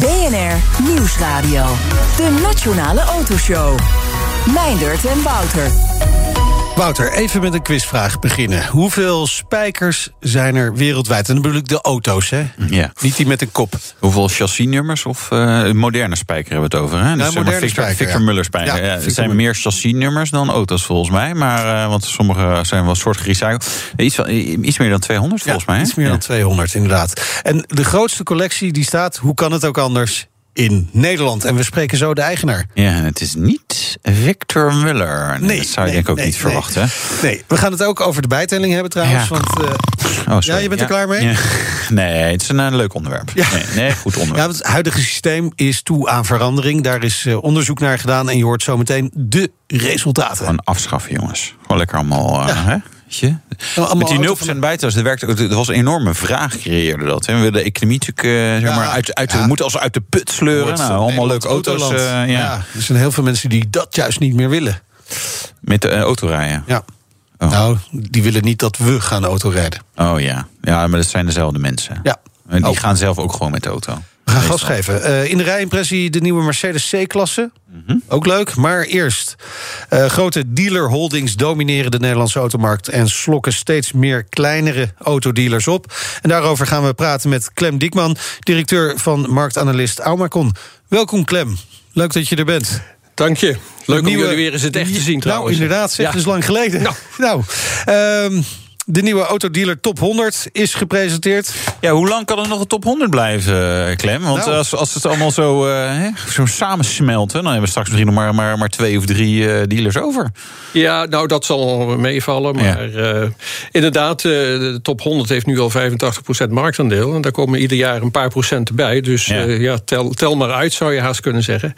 BNR Nieuwsradio. De Nationale Autoshow. Meindert en Wouter. Wouter, even met een quizvraag beginnen. Hoeveel spijkers zijn er wereldwijd? En dan bedoel ik de auto's, hè? Ja. Niet die met een kop. Hoeveel chassisnummers of uh, moderne spijker hebben we het over? Hè? Ja, Dus, moderne Victor, spijker, Victor ja. Muller spijker. Ja, zijn meer chassisnummers dan auto's volgens mij. Maar, eh, want sommige zijn wel soort gerecycled. Iets, iets meer dan 200 volgens mij. hè? Iets meer dan Ja. 200, inderdaad. En de grootste collectie die staat, hoe kan het ook anders, in Nederland. En we spreken zo de eigenaar. Ja, en het is niet Victor Muller. Nee, dat zou je nee, denk ik ook nee, niet nee. verwachten. Nee, we gaan het ook over de bijtelling hebben trouwens. Ja. Want, eh, Oh, sorry. Ja, je bent er klaar mee? Ja. Nee, het is een, eh, leuk onderwerp. Ja. Nee, nee, goed ja, onderwerp. want het huidige systeem is toe aan verandering. Daar is eh, onderzoek naar gedaan en je hoort zo meteen de resultaten. Gewoon afschaffen, jongens. Gewoon lekker allemaal. Ja. hè? Je? allemaal Met die auto 0% bijtelling, dat werkte. Dat was een enorme vraag, creëerde dat. Hè. We willen de economie natuurlijk, eh, zeg Ja, maar, uit, uit ja. we moeten als uit de put sleuren. Nou, allemaal leuke auto's. eh, ja. ja, er zijn heel veel mensen die dat juist niet meer willen. Met de eh, autorijden. Ja. Oh. Nou, die willen niet dat we gaan autorijden. Oh ja. Ja, maar dat zijn dezelfde mensen. Ja. En die Oh. gaan zelf ook gewoon met de auto. We gaan gas geven. Eh, in de rijimpressie de nieuwe Mercedes C-klasse. Ook leuk. Maar eerst. eh, grote dealer-holdings domineren de Nederlandse automarkt... en slokken steeds meer kleinere autodealers op. En daarover gaan we praten met Clem Diekman... directeur van marktanalist Aumacon. Welkom Clem. Leuk dat je er bent. Dank je. Leuk om nieuwe- jullie weer eens het echt te zien Nou, trouwens. inderdaad, zeg, Ja. dat is lang geleden. Nou. Nou, ehm, de nieuwe autodealer Top 100 is gepresenteerd. Ja, hoe lang kan er nog een top 100 blijven, eh, Clem? Want Nou. als, als het allemaal zo, eh, hè, zo samensmelten... dan hebben we straks misschien nog maar, maar, maar twee of drie eh, dealers over. Ja, nou dat zal wel meevallen. Maar eh, inderdaad, eh, de top 100 heeft nu al 85% marktaandeel. En daar komen ieder jaar een paar procent bij. Dus Ja. ja, ja tel, tel maar uit, zou je haast kunnen zeggen.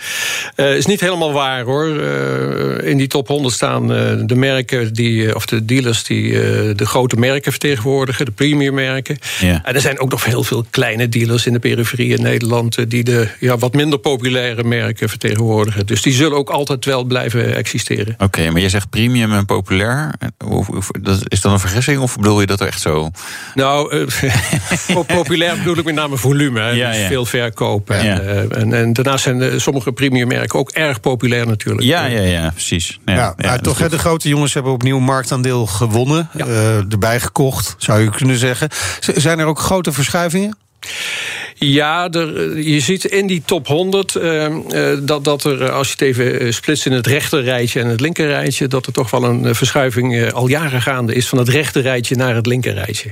Eh is niet helemaal waar hoor. Eh, in die top 100 staan eh, de merken, die, of de dealers die eh, de grote merken vertegenwoordigen. De premium merken. Ja. En er zijn ook nog heel veel kleine dealers in de periferie in Nederland... eh, die de ja, wat minder populaire merken vertegenwoordigen. Dus die zullen ook altijd wel blijven existeren. Oké, maar je zegt premium en populair. Of- of- dat- Is dat een vergissing of bedoel je dat echt zo? Nou, eh, populair bedoel ik met name volume. Hè, Ja, dus ja. veel verkoop. En, Ja. eh, en, en daarnaast zijn sommige premium merken ook erg populair natuurlijk. Ja, ja, ja, precies. Ja, maar toch, hè, de grote jongens hebben opnieuw marktaandeel gewonnen. Ja. Erbij gekocht, zou je kunnen zeggen. Zijn er ook grote verschuivingen? Ja, er, eh, je ziet in die top 100 eh, eh, dat, dat er, als je het even splitst in het rechter rijtje en het linker rijtje, dat er toch wel een verschuiving al jaren gaande is van het rechter rijtje naar het linker rijtje.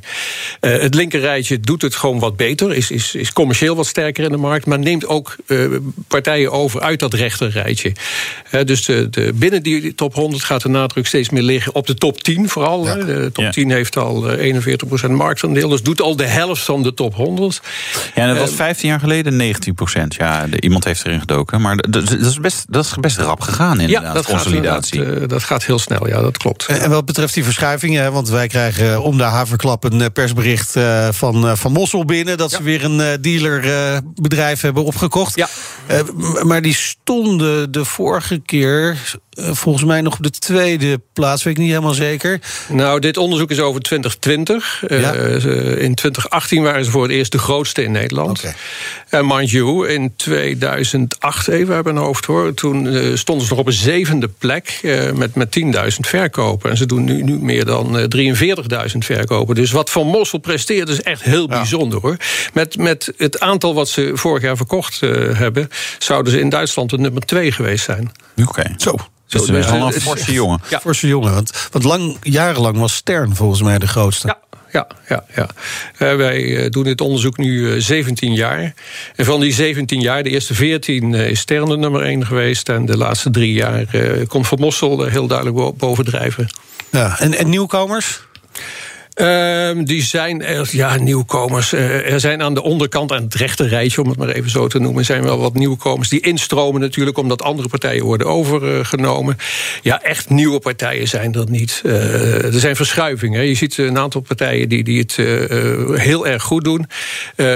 Eh, het linker rijtje doet het gewoon wat beter, is, is, is commercieel wat sterker in de markt, maar neemt ook partijen over uit dat rechter rijtje. Eh, dus de, de, binnen die top 100 gaat de nadruk steeds meer liggen op de top 10 vooral. Ja. De top Ja. 10 heeft al eh, 41% marktaandeel, dus doet al de helft van de top 100. Ja, en dat was Ehm, 15 jaar geleden 19 procent. Ja, de- iemand heeft erin gedoken. Maar dat is best, dat is best rap gegaan, inderdaad, dat consolidatie. Gaat, inderdaad, eh, dat gaat heel snel, ja, dat klopt. En, en wat betreft die verschuivingen, hè, want wij krijgen om de haverklap een eh, persbericht eh, van, eh, van Mossel binnen. dat ze weer een eh, dealerbedrijf hebben opgekocht. Ja. Eh, maar die stonden de vorige keer eh, volgens mij nog op de tweede plaats, weet ik niet helemaal zeker. Nou, dit onderzoek is over 2020. Eh, Ja. ze- in 2018 waren ze voor het eerst de grootste in Nederland. Oké. En mind you, in 2008, even uit mijn hoofd hoor... toen eh, stonden ze nog op een zevende plek eh, met, met 10.000 verkopen. En ze doen nu, nu meer dan eh, 43.000 verkopen. Dus wat Van Mossel presteert is echt heel bijzonder hoor. Met, met het aantal wat ze vorig jaar verkocht eh, hebben... zouden ze in Duitsland de nummer 2 geweest zijn. Oké. Zo. Dat is dus, wel eh, een het- forse jongen. Ja. Zijn jongen. Want, want lang, jarenlang was Stern volgens mij de grootste. Ja, ja, ja. ja. Eh, wij eh, doen dit onderzoek nu eh, 17 jaar. En van die 17 jaar, de eerste 14 eh, is Stern de nummer 1 geweest. En de laatste drie jaar eh, komt Van Mossel eh, heel duidelijk bo- bovendrijven. Ja, En, en nieuwkomers? Ehm, die zijn ja, nieuwkomers. Eh, er zijn aan de onderkant, aan het rechte rijtje, om het maar even zo te noemen, zijn wel wat nieuwkomers die instromen natuurlijk, omdat andere partijen worden overgenomen. Ja, echt nieuwe partijen zijn er niet. Eh, er zijn verschuivingen. Je ziet een aantal partijen die, die het uh, heel erg goed doen.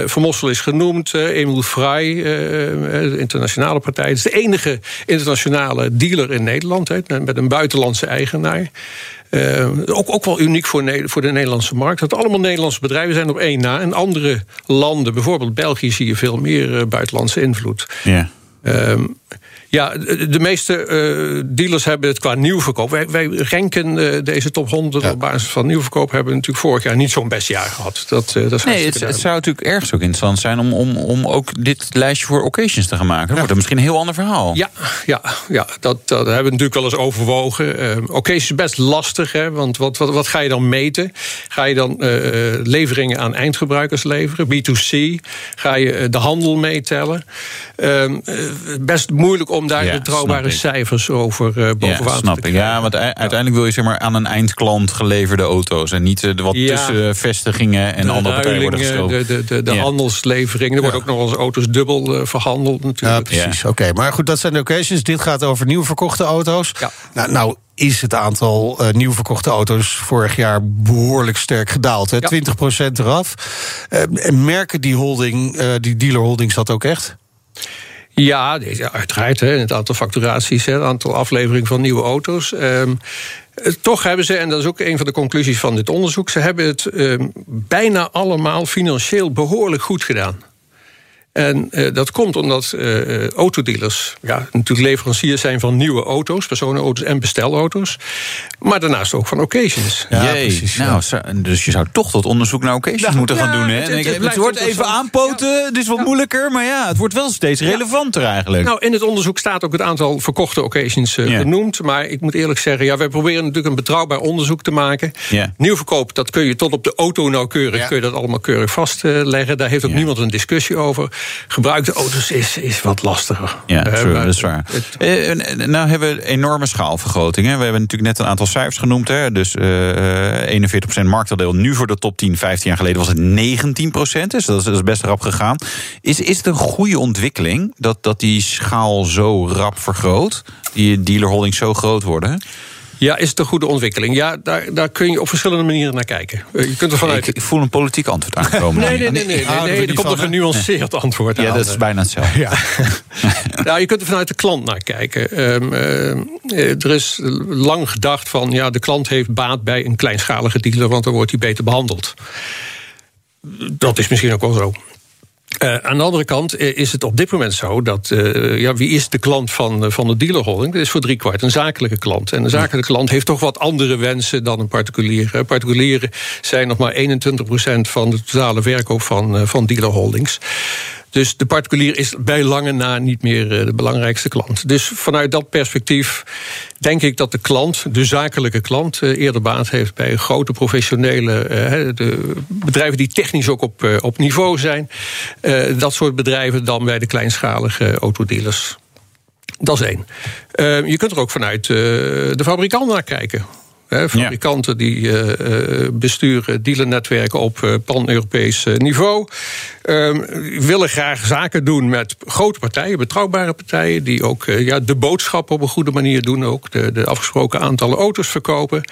Vermossel is genoemd, Emil Frey, internationale partij. Het is de enige internationale dealer in Nederland, met een buitenlandse eigenaar. Uh, ook, ook wel uniek voor, voor de Nederlandse markt. Dat allemaal Nederlandse bedrijven zijn op één na. En andere landen, bijvoorbeeld België, zie je veel meer uh, buitenlandse invloed. Ja. Uh, ja, de meeste uh, dealers hebben het qua nieuwverkoop. Wij, wij renken uh, deze top 100 ja. op basis van nieuwverkoop. Hebben natuurlijk vorig jaar niet zo'n best jaar gehad. Dat, uh, dat is nee, het, het, zou natuurlijk ergens ook interessant zijn om, om, om ook dit lijstje voor occasions te gaan maken. Dat ja. wordt misschien een heel ander verhaal. Ja, ja, ja dat, dat hebben we natuurlijk wel eens overwogen. occasions is best lastig, hè, want wat, wat, wat ga je dan meten? Ga je dan leveringen aan eindgebruikers leveren? B2C? Ga je de handel meetellen? Ehm, best moeilijk om daar ja, betrouwbare cijfers over uh, bovenaan ja, snap te ik. Ja, want uiteindelijk wil je zeg maar aan een eindklant geleverde auto's en niet de wat ja, tussen vestigingen en de andere partijen worden. De, de, de, de ja. handelslevering. Er worden ook nog eens auto's dubbel uh, verhandeld natuurlijk. Ja, precies. Oké, okay, maar goed, dat zijn de occasions. Dit gaat over nieuw verkochte auto's. Nou, nou is het aantal uh, nieuw verkochte auto's vorig jaar behoorlijk sterk gedaald. Hè? Ja. 20% eraf. Uh, merken die holding, uh, die dealer holdings dat ook echt? Ja, uiteraard. Hè, het aantal facturaties, het aantal afleveringen van nieuwe auto's. Um, toch hebben ze, en dat is ook een van de conclusies van dit onderzoek... ze hebben het um, bijna allemaal financieel behoorlijk goed gedaan. En uh, dat komt omdat uh, autodealers ja, natuurlijk leveranciers zijn van nieuwe auto's, personenauto's en bestelauto's. Maar daarnaast ook van occasions. Ja, Jee, precies. Nou, dus je zou toch dat onderzoek naar occasions nou, moeten gaan doen. Hè? Het, het, het wordt even aanpoten, het is wat moeilijker, maar ja, het wordt wel steeds relevanter eigenlijk. Nou, in het onderzoek staat ook het aantal verkochte occasions uh, benoemd. Maar ik moet eerlijk zeggen, ja, wij proberen natuurlijk een betrouwbaar onderzoek te maken. Nieuwverkoop, dat kun je tot op de auto nauwkeurig, kun je dat allemaal keurig vastleggen. Daar heeft ook niemand een discussie over gebruikte auto's is, is wat lastiger. Ja, true, dat is waar. Het, uh, nou hebben we enorme schaalvergroting. Hè. We hebben natuurlijk net een aantal cijfers genoemd. Hè. Dus uh, 41% marktaandeel. Nu voor de top 10, 15 jaar geleden was het 19%. Dus dat is, dat is best rap gegaan. Is, is het een goede ontwikkeling dat, dat die schaal zo rap vergroot? Die dealerholdings zo groot worden? Ja, is het een goede ontwikkeling? Ja, daar, daar kun je op verschillende manieren naar kijken. Eh, je kunt er vanuit... ik, voel een politiek antwoord aankomen. nee, nee, nee, nee, nee, nee, er komt een genuanceerd antwoord ja, aan. Ja, dat is bijna hetzelfde. Ja. nou, je kunt er vanuit de klant naar kijken. Um, uh, er is lang gedacht van... ja, de klant heeft baat bij een kleinschalige dealer... want dan wordt hij beter behandeld. Dat is misschien ook wel zo. Uh, aan de andere kant is het op dit moment zo dat uh, ja, wie is de klant van, van de dealerholding? Dat is voor driekwart een zakelijke klant. En een zakelijke klant heeft toch wat andere wensen dan een particulier. Particulieren zijn nog maar 21% van de totale verkoop van, van dealerholdings. Dus de particulier is bij lange na niet meer de belangrijkste klant. Dus vanuit dat perspectief denk ik dat de klant, de zakelijke klant, eerder baat heeft bij grote professionele de bedrijven die technisch ook op, op niveau zijn. Dat soort bedrijven dan bij de kleinschalige autodealers. Dat is één. Je kunt er ook vanuit de fabrikant naar kijken. Fabrikanten ja. die uh, besturen dealernetwerken op uh, pan-Europees niveau. Uh, willen graag zaken doen met grote partijen, betrouwbare partijen, die ook ja, de boodschap op een goede manier doen, ook de, de afgesproken aantallen auto's verkopen.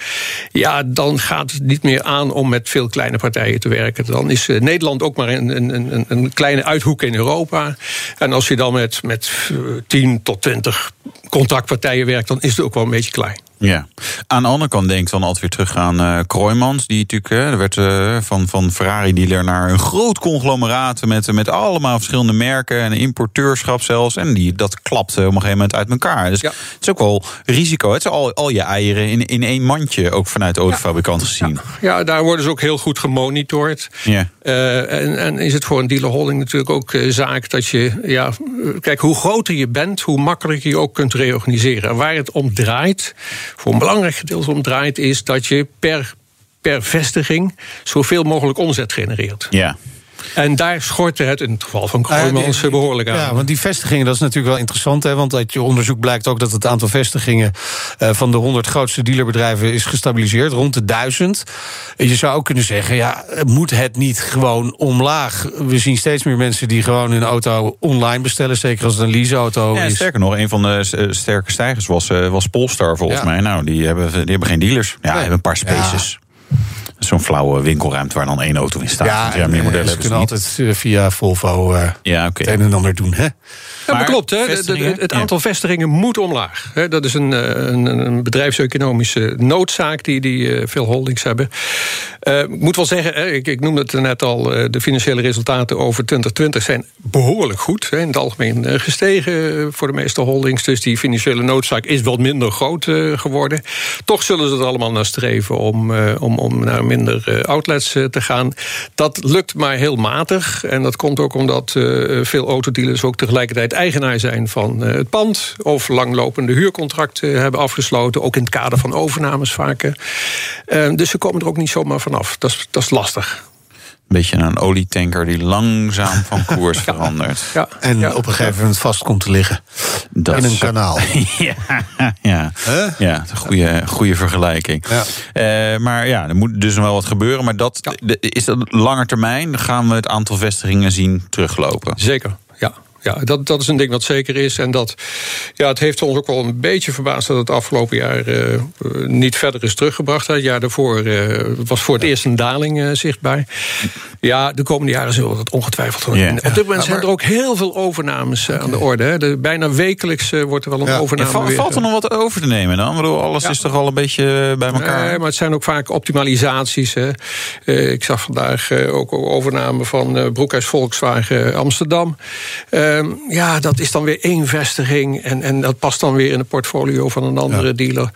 Ja, dan gaat het niet meer aan om met veel kleine partijen te werken. Dan is Nederland ook maar een, een, een, kleine uithoek in Europa. En als je dan met, met 10 tot 20 contractpartijen werkt, dan is het ook wel een beetje klein. Ja. Aan de andere kant denk ik dan altijd weer terug aan uh, Kroijmans. Die natuurlijk, uh, er werd uh, van, van Ferrari-dealer naar een groot conglomeraat... Met, met allemaal verschillende merken en importeurschap zelfs. En die, dat klapte op een gegeven moment uit elkaar. Dus ja. het is ook wel risico. Het is al, al je eieren in, in één mandje, ook vanuit de autofabrikant ja. gezien. Ja. ja. daar worden ze ook heel goed gemonitord. Ja. en, en is het voor een dealerholding natuurlijk ook zaak dat je... Ja, kijk, hoe groter je bent, hoe makkelijker je ook kunt reorganiseren. En waar het om draait voor een belangrijk gedeelte om draait, is dat je per, per vestiging zoveel mogelijk omzet genereert. Ja. En daar schortte het in het geval van Kroijmans uh, behoorlijk aan. Ja, want die vestigingen, dat is natuurlijk wel interessant. Hè, want uit je onderzoek blijkt ook dat het aantal vestigingen... Uh, van de 100 grootste dealerbedrijven is gestabiliseerd, rond de 1000. Je zou ook kunnen zeggen, ja, moet het niet gewoon omlaag? We zien steeds meer mensen die gewoon hun auto online bestellen... zeker als het een leaseauto ja, is. Sterker nog, een van de sterke stijgers was, uh, was Polestar volgens ja. mij. Nou, die hebben, die hebben geen dealers. Ja, nee. hebben een paar spaces. Zo'n flauwe winkelruimte waar dan één auto in staat. Ja, ja meer modellen ze kunnen altijd via Volvo uh, ja, okay. het een en ander doen. Hè? Ja, maar klopt. Hè? Het aantal vestigingen moet omlaag. Dat is een, een, een bedrijfseconomische noodzaak die, die veel holdings hebben. Uh, ik moet wel zeggen, ik, ik noemde het net al... de financiële resultaten over 2020 zijn behoorlijk goed. In het algemeen gestegen voor de meeste holdings. Dus die financiële noodzaak is wat minder groot geworden. Toch zullen ze er allemaal naar streven om, om, om naar minder outlets te gaan. Dat lukt maar heel matig. En dat komt ook omdat veel autodealers ook tegelijkertijd eigenaar zijn van het pand... of langlopende huurcontracten hebben afgesloten... ook in het kader van overnames vaker. dus ze komen er ook niet zomaar vanaf. Dat is, dat is lastig. Een beetje een olietanker die langzaam van koers ja. verandert. Ja. En ja. op een gegeven moment vast komt te liggen. Dat in een kanaal. ja, ja. Huh? ja goede, goede vergelijking. Ja. Uh, maar ja, er moet dus nog wel wat gebeuren. Maar dat, de, is dat langer termijn? Gaan we het aantal vestigingen zien teruglopen? Zeker, ja dat, dat is een ding wat zeker is. En dat, ja, het heeft ons ook wel een beetje verbaasd dat het afgelopen jaar uh, niet verder is teruggebracht. Het jaar daarvoor uh, was voor het eerst een daling uh, zichtbaar. Ja, de komende jaren zullen we dat ongetwijfeld doen. Yeah. Op dit moment zijn er ook heel veel overnames okay. aan de orde. Hè. De, bijna wekelijks wordt er wel een ja. overname. Ja, valt er nog wat over te nemen dan? Ik bedoel, alles ja. is toch al een beetje bij elkaar? Nee, maar het zijn ook vaak optimalisaties. Hè. ik zag vandaag ook overname van Broekhuis Volkswagen Amsterdam. Ehm, ja, dat is dan weer één vestiging. En, en dat past dan weer in het portfolio van een andere ja. dealer.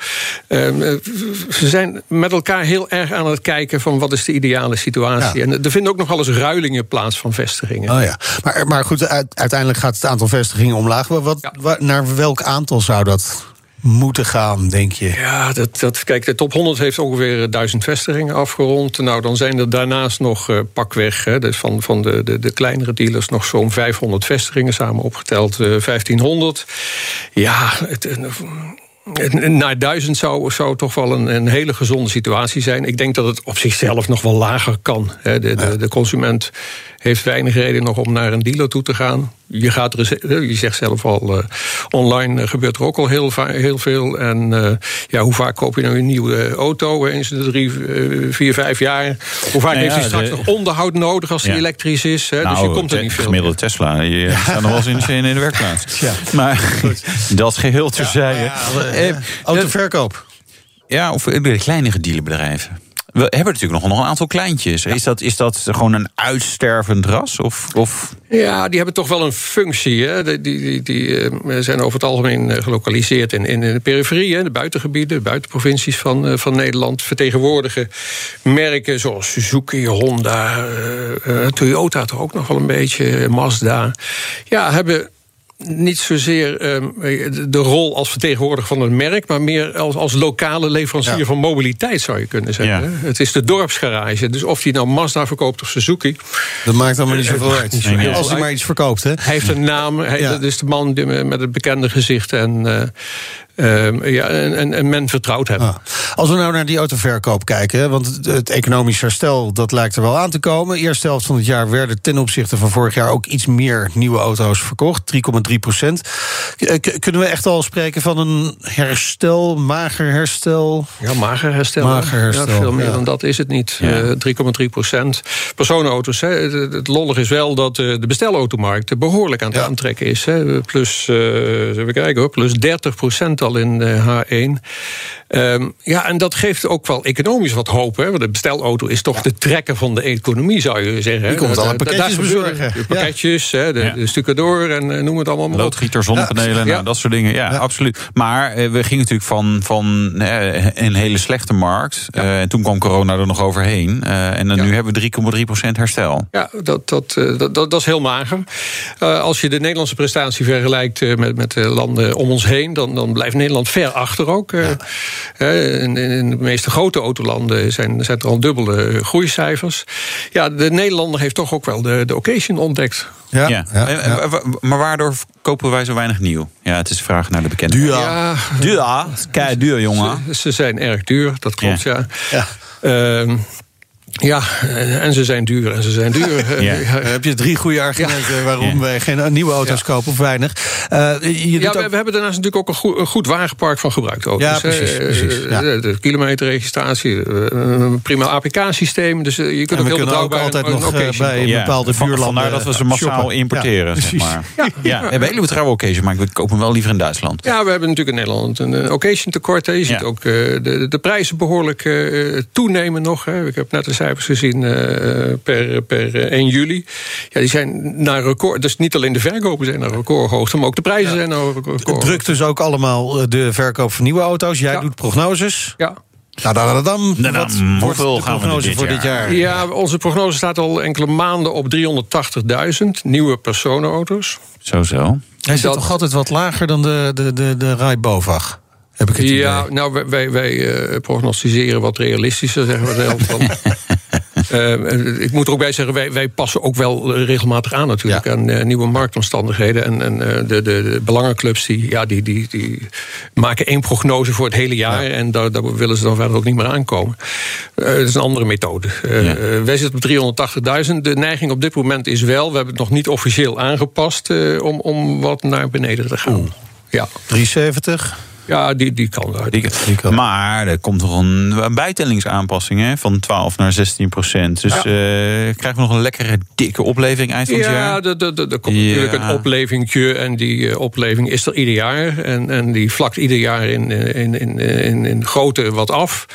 Um, ze zijn met elkaar heel erg aan het kijken van wat is de ideale situatie. Ja. En er vinden ook nog wel eens ruilingen plaats van vestigingen. Oh ja. maar, maar goed, uiteindelijk gaat het aantal vestigingen omlaag. Wat, ja. wat, naar welk aantal zou dat moeten gaan, denk je? Ja, dat, dat, kijk, de top 100 heeft ongeveer duizend vestigingen afgerond. Nou, dan zijn er daarnaast nog uh, pakweg, hè, dus van, van de, de, de kleinere dealers... nog zo'n 500 vestigingen samen opgeteld, uh, 1500. Ja, het, naar duizend zou, zou toch wel een, een, hele gezonde situatie zijn. Ik denk dat het op zichzelf nog wel lager kan. De, de, de consument heeft weinig reden nog om naar een dealer toe te gaan. Je, gaat er, je zegt zelf al, uh, online gebeurt er ook al heel, heel veel. En uh, ja, hoe vaak koop je nou een nieuwe auto? Eens in de drie, vier, vijf jaar. Hoe vaak nou heeft hij straks de, nog onderhoud nodig als hij ja. elektrisch is? Hè? Nou, dus je komt er niet veel. gemiddelde Tesla, je ja. staat nog wel eens in, in de werkplaats. Ja. Maar dat geheel terzijde. Ja, ja, autoverkoop. Ja, of de kleinere dealerbedrijven. We hebben natuurlijk nog een aantal kleintjes. Is, dat, is dat gewoon een uitstervend ras? Of, of? Ja, die hebben toch wel een functie. Hè? Die, die, die uh, zijn over het algemeen gelokaliseerd in, in de periferie, de buitengebieden, de buitenprovincies van, uh, van Nederland. Vertegenwoordigen merken zoals Suzuki, Honda, Toyota toch ook nog wel een beetje, Mazda. Ja, hebben niet zozeer um, de rol als vertegenwoordiger van een merk... maar meer als, als lokale leverancier ja. van mobiliteit, zou je kunnen zeggen. Ja. Het is de dorpsgarage. Dus of die nou Mazda verkoopt of Suzuki... Dat maakt allemaal niet zoveel uit. Niet zo nee, als hij maar iets verkoopt, hè? Hij heeft een naam, hij, ja. dat is de man met het bekende gezicht... en uh, Uh, ja, en, en, men vertrouwt hem. Ah. Als we nou naar die autoverkoop kijken, want het, economisch herstel dat lijkt er wel aan te komen. Eerste helft van het jaar werden ten opzichte van vorig jaar ook iets meer nieuwe auto's verkocht, 3,3 procent. Kunnen we echt al spreken van een herstel, mager herstel? Ja, mager herstel. Mager herstel. Ja, veel meer ja. dan dat is het niet. Ja. Uh, 3,3 procent. Personenauto's, hè, het, het lollig is wel dat uh, de bestelautomarkt behoorlijk aan het aantrekken is. Hè. Plus, even kijken hoor, plus 30 procent al in de H1. Um, ja, en dat geeft ook wel economisch wat hoop. Hè? Want de bestelauto is toch ja. de trekker van de economie, zou je zeggen. Die komt alle pakketjes bezorgen. De pakketjes, ja. hè, de, ja. de en uh, noem het allemaal maar Loodgieter, zonnepanelen, nou, dat soort dingen. Ja, absoluut. Maar uh, we gingen natuurlijk van, van uh, een hele slechte markt. en toen kwam corona er nog overheen. en dan nu hebben we 3,3% herstel. Ja, dat, dat, dat, dat, is heel mager. als je de Nederlandse prestatie vergelijkt met, met landen om ons heen... dan, dan blijft blijft Nederland ver achter ook. Ja. In, in, de meeste grote autolanden zijn, zijn er al dubbele groeicijfers. Ja, de Nederlander heeft toch ook wel de, de occasion ontdekt. Ja, ja. ja, Maar waardoor kopen wij zo weinig nieuw? Ja, het is de vraag naar de bekende. Duur. Ja, duur. Kei duur, jongen. Ze, ze, zijn erg duur, dat klopt, ja. ja. Uh, ja, en ze zijn duur en ze zijn duur. Ja. Heb je drie goede argumenten waarom wij geen nieuwe auto's kopen of weinig? Uh, je ja, we, we, hebben daarnaast natuurlijk ook een goed, een goed wagenpark van gebruikte auto's. Ja, precies. precies de, de kilometerregistratie, een prima APK-systeem. Dus je kunt en ook heel we ook altijd nog bij een bepaalde buurlanden Vandaar dat we ze massaal importeren, zeg maar. Ja, ja. we hebben hele betrouwbare occasion, maar we kopen hem wel liever in Duitsland. Ja, we hebben natuurlijk in Nederland een occasion tekort. Je ziet ook de, de prijzen behoorlijk toenemen nog. Ik heb net de cijfers gezien per, per 1 juli. Ja, die zijn naar record. Dus niet alleen de verkopen zijn naar recordhoogte, maar ook de prijzen zijn naar record. Het drukt dus ook allemaal de verkoop van nieuwe auto's. Jij doet prognoses. Ja. Nou, dan, dan, dan, wat hoeveel de prognose dit voor dit jaar? Ja, onze prognose staat al enkele maanden op 380.000 nieuwe personenauto's. Zo, zo. Hij zit toch altijd wat lager dan de, de, de, de Rai Bovag? Heb ik het ja, nou, wij, wij uh, prognosticeren wat realistischer, zeggen we zelf. Van. Uh, ik moet er ook bij zeggen, wij, wij passen ook wel regelmatig aan natuurlijk aan uh, nieuwe marktomstandigheden. En, en uh, de, de, de, belangenclubs die, ja, die, die, die maken één prognose voor het hele jaar. Ja. En daar, daar, willen ze dan verder ook niet meer aankomen. dat is een andere methode. Ja. wij zitten op 380.000. De neiging op dit moment is wel, we hebben het nog niet officieel aangepast, om, om wat naar beneden te gaan. Oeh. Ja. 370? Ja, die, die kan. Die, die kan. Maar er komt nog een, een bijtellingsaanpassing hè, van 12 naar 16 procent. Dus ja. uh, krijgen we nog een lekkere dikke opleving eind van het ja, jaar? Ja, er komt ja. natuurlijk een oplevingje. En die uh, opleving is er ieder jaar. En, en die vlakt ieder jaar in, in, in, in, in grootte wat af.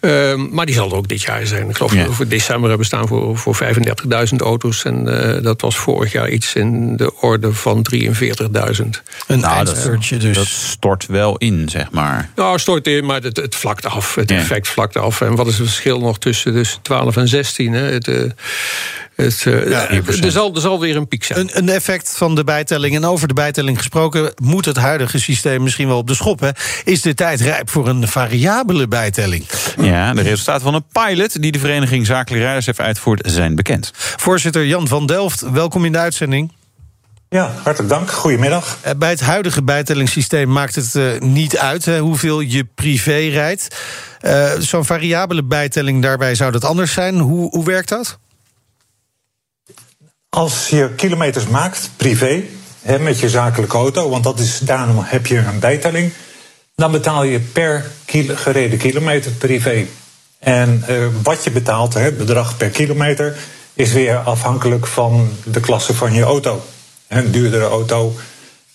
Uh, maar die zal er ook dit jaar zijn. Ik geloof ja. dat we voor december hebben staan voor, voor 35.000 auto's. En uh, dat was vorig jaar iets in de orde van 43.000. Een nou, dat, dus. dat stort wel in, zeg maar. Nou, stort in, maar het, het vlakt af. Het ja. effect vlakt af. En wat is het verschil nog tussen dus 12 en 16? Hè? Het, uh, het, uh, ja, er, zal, er zal weer een piek zijn. Een, een, effect van de bijtelling. En over de bijtelling gesproken, moet het huidige systeem misschien wel op de schop. Hè? Is de tijd rijp voor een variabele bijtelling? Ja, de resultaten van een pilot die de Vereniging Zakelijke Rijders heeft uitgevoerd zijn bekend. Voorzitter Jan van Delft, welkom in de uitzending. Ja, hartelijk dank. Goedemiddag. Bij het huidige bijtellingssysteem maakt het uh, niet uit hè, hoeveel je privé rijdt. Uh, Zo'n variabele bijtelling, daarbij zou dat anders zijn. Hoe, hoe werkt dat? Als je kilometers maakt, privé, hè, met je zakelijke auto, want dat is, daarom heb je een bijtelling, dan betaal je per kilo, gereden kilometer privé. En uh, wat je betaalt, het bedrag per kilometer, is weer afhankelijk van de klasse van je auto. Een duurdere auto,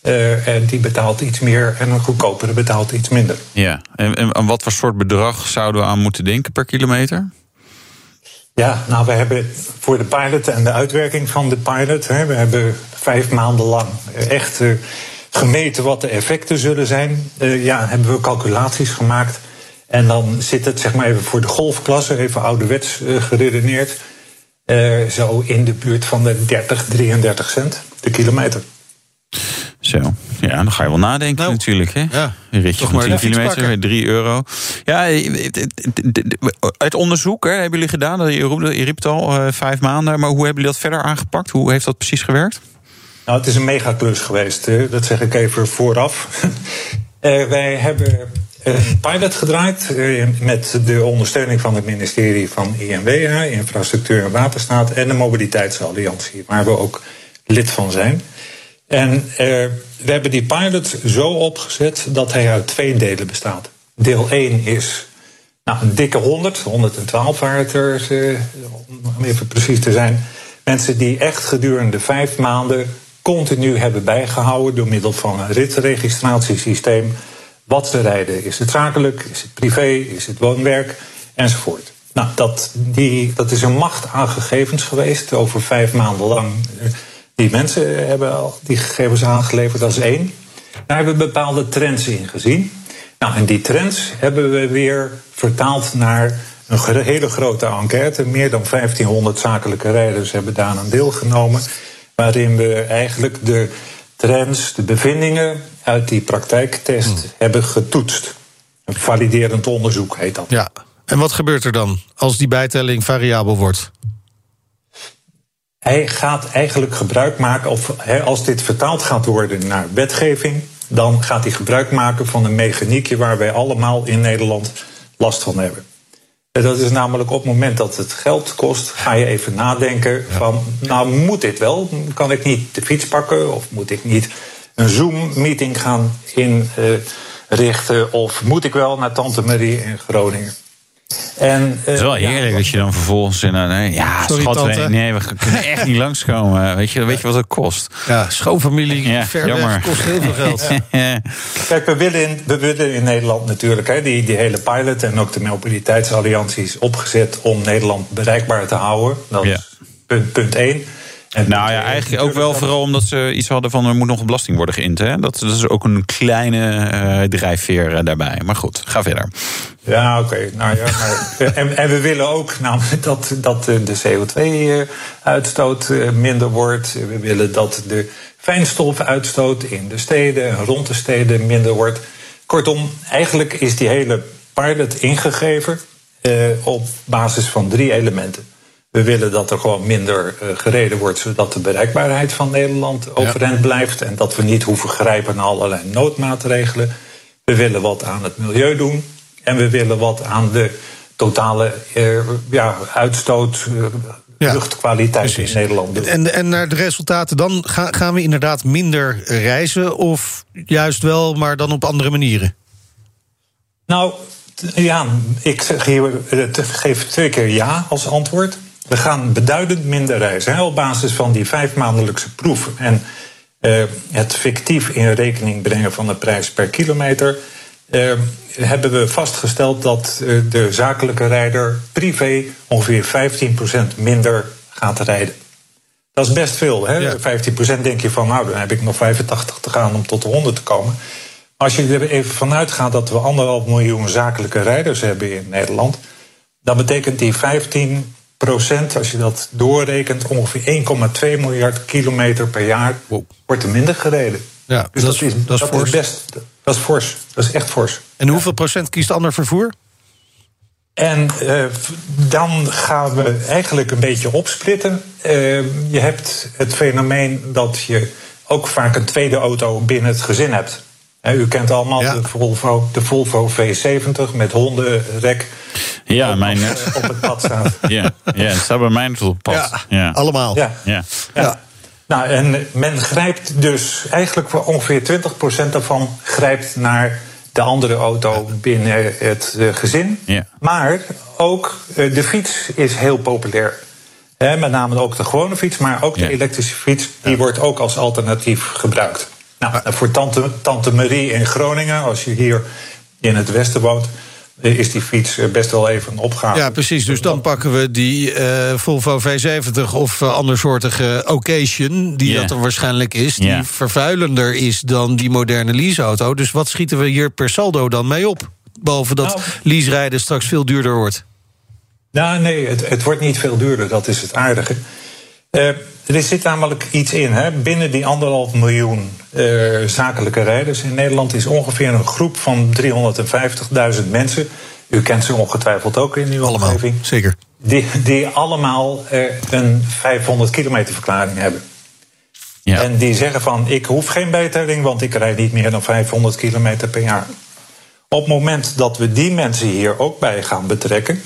uh, en die betaalt iets meer en een goedkopere betaalt iets minder. Ja, en, en wat voor soort bedrag zouden we aan moeten denken per kilometer? Ja, nou, we hebben voor de pilot en de uitwerking van de pilot, hè, we hebben vijf maanden lang echt uh, gemeten wat de effecten zullen zijn. Uh, ja, hebben we calculaties gemaakt. En dan zit het, zeg maar even voor de golfklasse, even ouderwets uh, geredeneerd, zo in de buurt van de 30, 33 cent de kilometer. Zo, ja, dan ga je wel nadenken nou, natuurlijk. Hè? Ja, een ritje van 10 kilometer, 3 euro. Ja, uit onderzoek hè, hebben jullie gedaan, je riep het al, uh, vijf maanden. Maar hoe hebben jullie dat verder aangepakt? Hoe heeft dat precies gewerkt? Nou, het is een megaklus geweest, hè. dat zeg ik even vooraf. uh, wij hebben een pilot gedraaid uh, met de ondersteuning van het ministerie van INW, Infrastructuur en Waterstaat, en de Mobiliteitsalliantie, waar we ook lid van zijn. En uh, we hebben die pilot zo opgezet dat hij uit twee delen bestaat. Deel 1 is nou, een dikke 100, 112 waar het er, uh, om even precies te zijn. Mensen die echt gedurende vijf maanden continu hebben bijgehouden door middel van een ritregistratiesysteem. Wat ze rijden. Is het zakelijk? Is het privé? Is het woonwerk? Enzovoort. Nou, dat, die, dat is een macht aan gegevens geweest over vijf maanden lang. Die mensen hebben al die gegevens aangeleverd, dat is één. Daar hebben we bepaalde trends in gezien. Nou, en die trends hebben we weer vertaald naar een hele grote enquête. Meer dan 1500 zakelijke rijders hebben daar aan deelgenomen. Waarin we eigenlijk de trends, de bevindingen uit die praktijktest hebben getoetst. Een validerend onderzoek heet dat. Ja. En wat gebeurt er dan als die bijtelling variabel wordt? Hij gaat eigenlijk gebruik maken, of als dit vertaald gaat worden naar wetgeving, dan gaat hij gebruik maken van een mechaniekje waar wij allemaal in Nederland last van hebben. En dat is namelijk op het moment dat het geld kost, ga je even nadenken van, nou moet dit wel? Kan ik niet de fiets pakken of moet ik niet een Zoom-meeting gaan inrichten of moet ik wel naar Tante Marie in Groningen? En, uh, het is wel heerlijk dat je dan vervolgens... Nee, ja, Sorry, schat, tante. nee, we kunnen echt niet langskomen. Weet je, weet je wat het kost? Ja, schoonfamilie, Ja, ver jammer. weg, kost heel veel geld. Kijk, we willen in, we willen in Nederland natuurlijk hè, die, die hele pilot en ook de mobiliteitsalliantie is opgezet om Nederland bereikbaar te houden. Dat Ja. is punt, punt één. En Nou ja, twee, eigenlijk ook wel vooral omdat ze iets hadden van... er moet nog een belasting worden geïnd. Hè? Dat, dat is ook een kleine eh, drijfveer eh, daarbij. Maar goed, ga verder. Ja, oké. Nou ja, maar, en, en we willen ook namelijk dat, dat de CO2-uitstoot eh, minder wordt. We willen dat de fijnstofuitstoot in de steden en rond de steden minder wordt. Kortom, eigenlijk is die hele pilot ingegeven eh, op basis van drie elementen. We willen dat er gewoon minder eh, gereden wordt, zodat de bereikbaarheid van Nederland overeind blijft. En dat we niet hoeven grijpen naar allerlei noodmaatregelen. We willen wat aan het milieu doen. En we willen wat aan de totale eh, ja, uitstoot, eh, Ja, luchtkwaliteit precies. in Nederland doen. En, en naar de resultaten, dan ga- gaan we inderdaad minder reizen... of juist wel, maar dan op andere manieren? Nou, ja, ik geef twee keer ja als antwoord. We gaan beduidend minder reizen. Hè, op basis van die vijfmaandelijkse proef. En eh, het fictief in rekening brengen van de prijs per kilometer. eh, hebben we vastgesteld dat eh, de zakelijke rijder privé ongeveer 15% minder gaat rijden. Dat is best veel. Hè? Ja. 15% denk je van, nou, dan heb ik nog 85 te gaan om tot de 100 te komen. Maar als je er even vanuit gaat dat we anderhalf miljoen zakelijke rijders hebben in Nederland, dan betekent die 15 als je dat doorrekent, ongeveer 1,2 miljard kilometer per jaar Wow. wordt er minder gereden. Ja, Dus dat is- dat is fors. best, dat is fors. Dat is echt fors. En hoeveel procent kiest ander vervoer? En eh, dan gaan we eigenlijk een beetje opsplitten. Eh, je hebt het fenomeen dat je ook vaak een tweede auto binnen het gezin hebt. U kent allemaal Ja. de, Volvo, de Volvo V70 met hondenrek. Ja, op, mijn, op, op het pad staat. ja, ja, het staat bij mij op het pad. Ja. allemaal. Ja. Ja. Ja. Nou, en men grijpt dus eigenlijk voor ongeveer 20% daarvan grijpt naar de andere auto binnen het eh, gezin. Ja. Maar ook eh, de fiets is heel populair. Hè, met name ook de gewone fiets, maar ook de elektrische fiets, die wordt ook als alternatief gebruikt. Nou, voor tante, tante Marie in Groningen, als je hier in het westen woont, eh, is die fiets eh, best wel even een opgave. Ja, precies. Dus dan pakken we die eh, Volvo V70 of uh, andersoortige Occasion... die dat dan waarschijnlijk is, die vervuilender is dan die moderne leaseauto. Dus wat schieten we hier per saldo dan mee op? Behalve dat Nou. leaserijden straks veel duurder wordt. Nou, nee, het, het wordt niet veel duurder, dat is het aardige. Eh, er zit namelijk iets in. Hè? Binnen die anderhalf miljoen eh, zakelijke rijders in Nederland is ongeveer een groep van 350.000 mensen. U kent ze ongetwijfeld ook in uw Allemaal, omgeving. zeker. Die, die allemaal eh, een 500 kilometer verklaring hebben. Ja. En die zeggen van ik hoef geen bijtelling, want ik rijd niet meer dan 500 kilometer per jaar. Op het moment dat we die mensen hier ook bij gaan betrekken,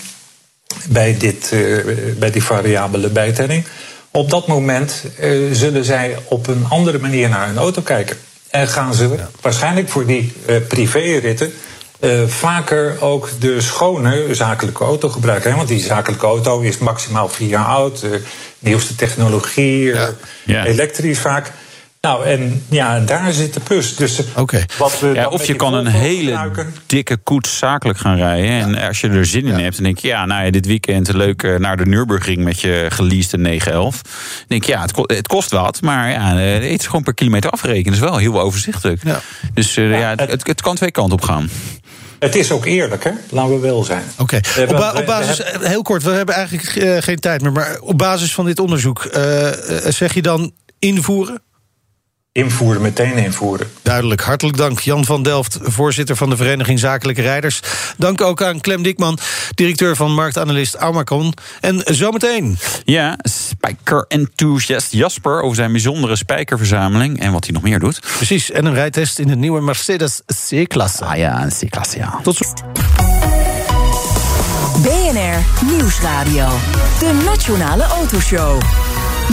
bij, dit, eh, bij die variabele bijtelling, op dat moment eh, zullen zij op een andere manier naar hun auto kijken. En gaan ze waarschijnlijk voor die eh privéritten eh, vaker ook de schone zakelijke auto gebruiken. Hè? Want die zakelijke auto is maximaal vier jaar oud, eh, nieuwste technologie, Ja. elektrisch vaak. Nou, en ja, daar zit de plus. Dus eh, wat we Ja, of je kan een hele gebruiken- dikke koets zakelijk gaan rijden. En als je er zin in hebt, dan denk je... ja, nou ja, dit weekend leuk eh, naar de Nürburgring met je geleasede 911. Dan denk je, ja, het, ko- het kost wat, maar ja, eh, het is gewoon per kilometer afrekenen. Dat is wel heel overzichtelijk. Ja. Dus Ja, ja, het, het- kan twee kanten op gaan. Het is ook eerlijk, hè? Laten we wel zijn. Oké. Op, ba- basis, heel kort, we hebben eigenlijk geen tijd meer. Maar op basis van dit onderzoek, zeg je dan invoeren? Invoeren, meteen invoeren. Duidelijk, hartelijk dank. Jan van Delft, voorzitter van de Vereniging Zakelijke Rijders. Dank ook aan Clem Dikman, directeur van marktanalist Aumacon. En zometeen. Ja, spijker-enthusiast Jasper over zijn bijzondere spijkerverzameling en wat hij nog meer doet. Precies, en een rijtest in de nieuwe Mercedes C-klasse. Ah ja, een C-klasse, ja. Tot zo. BNR Nieuwsradio. De Nationale Autoshow.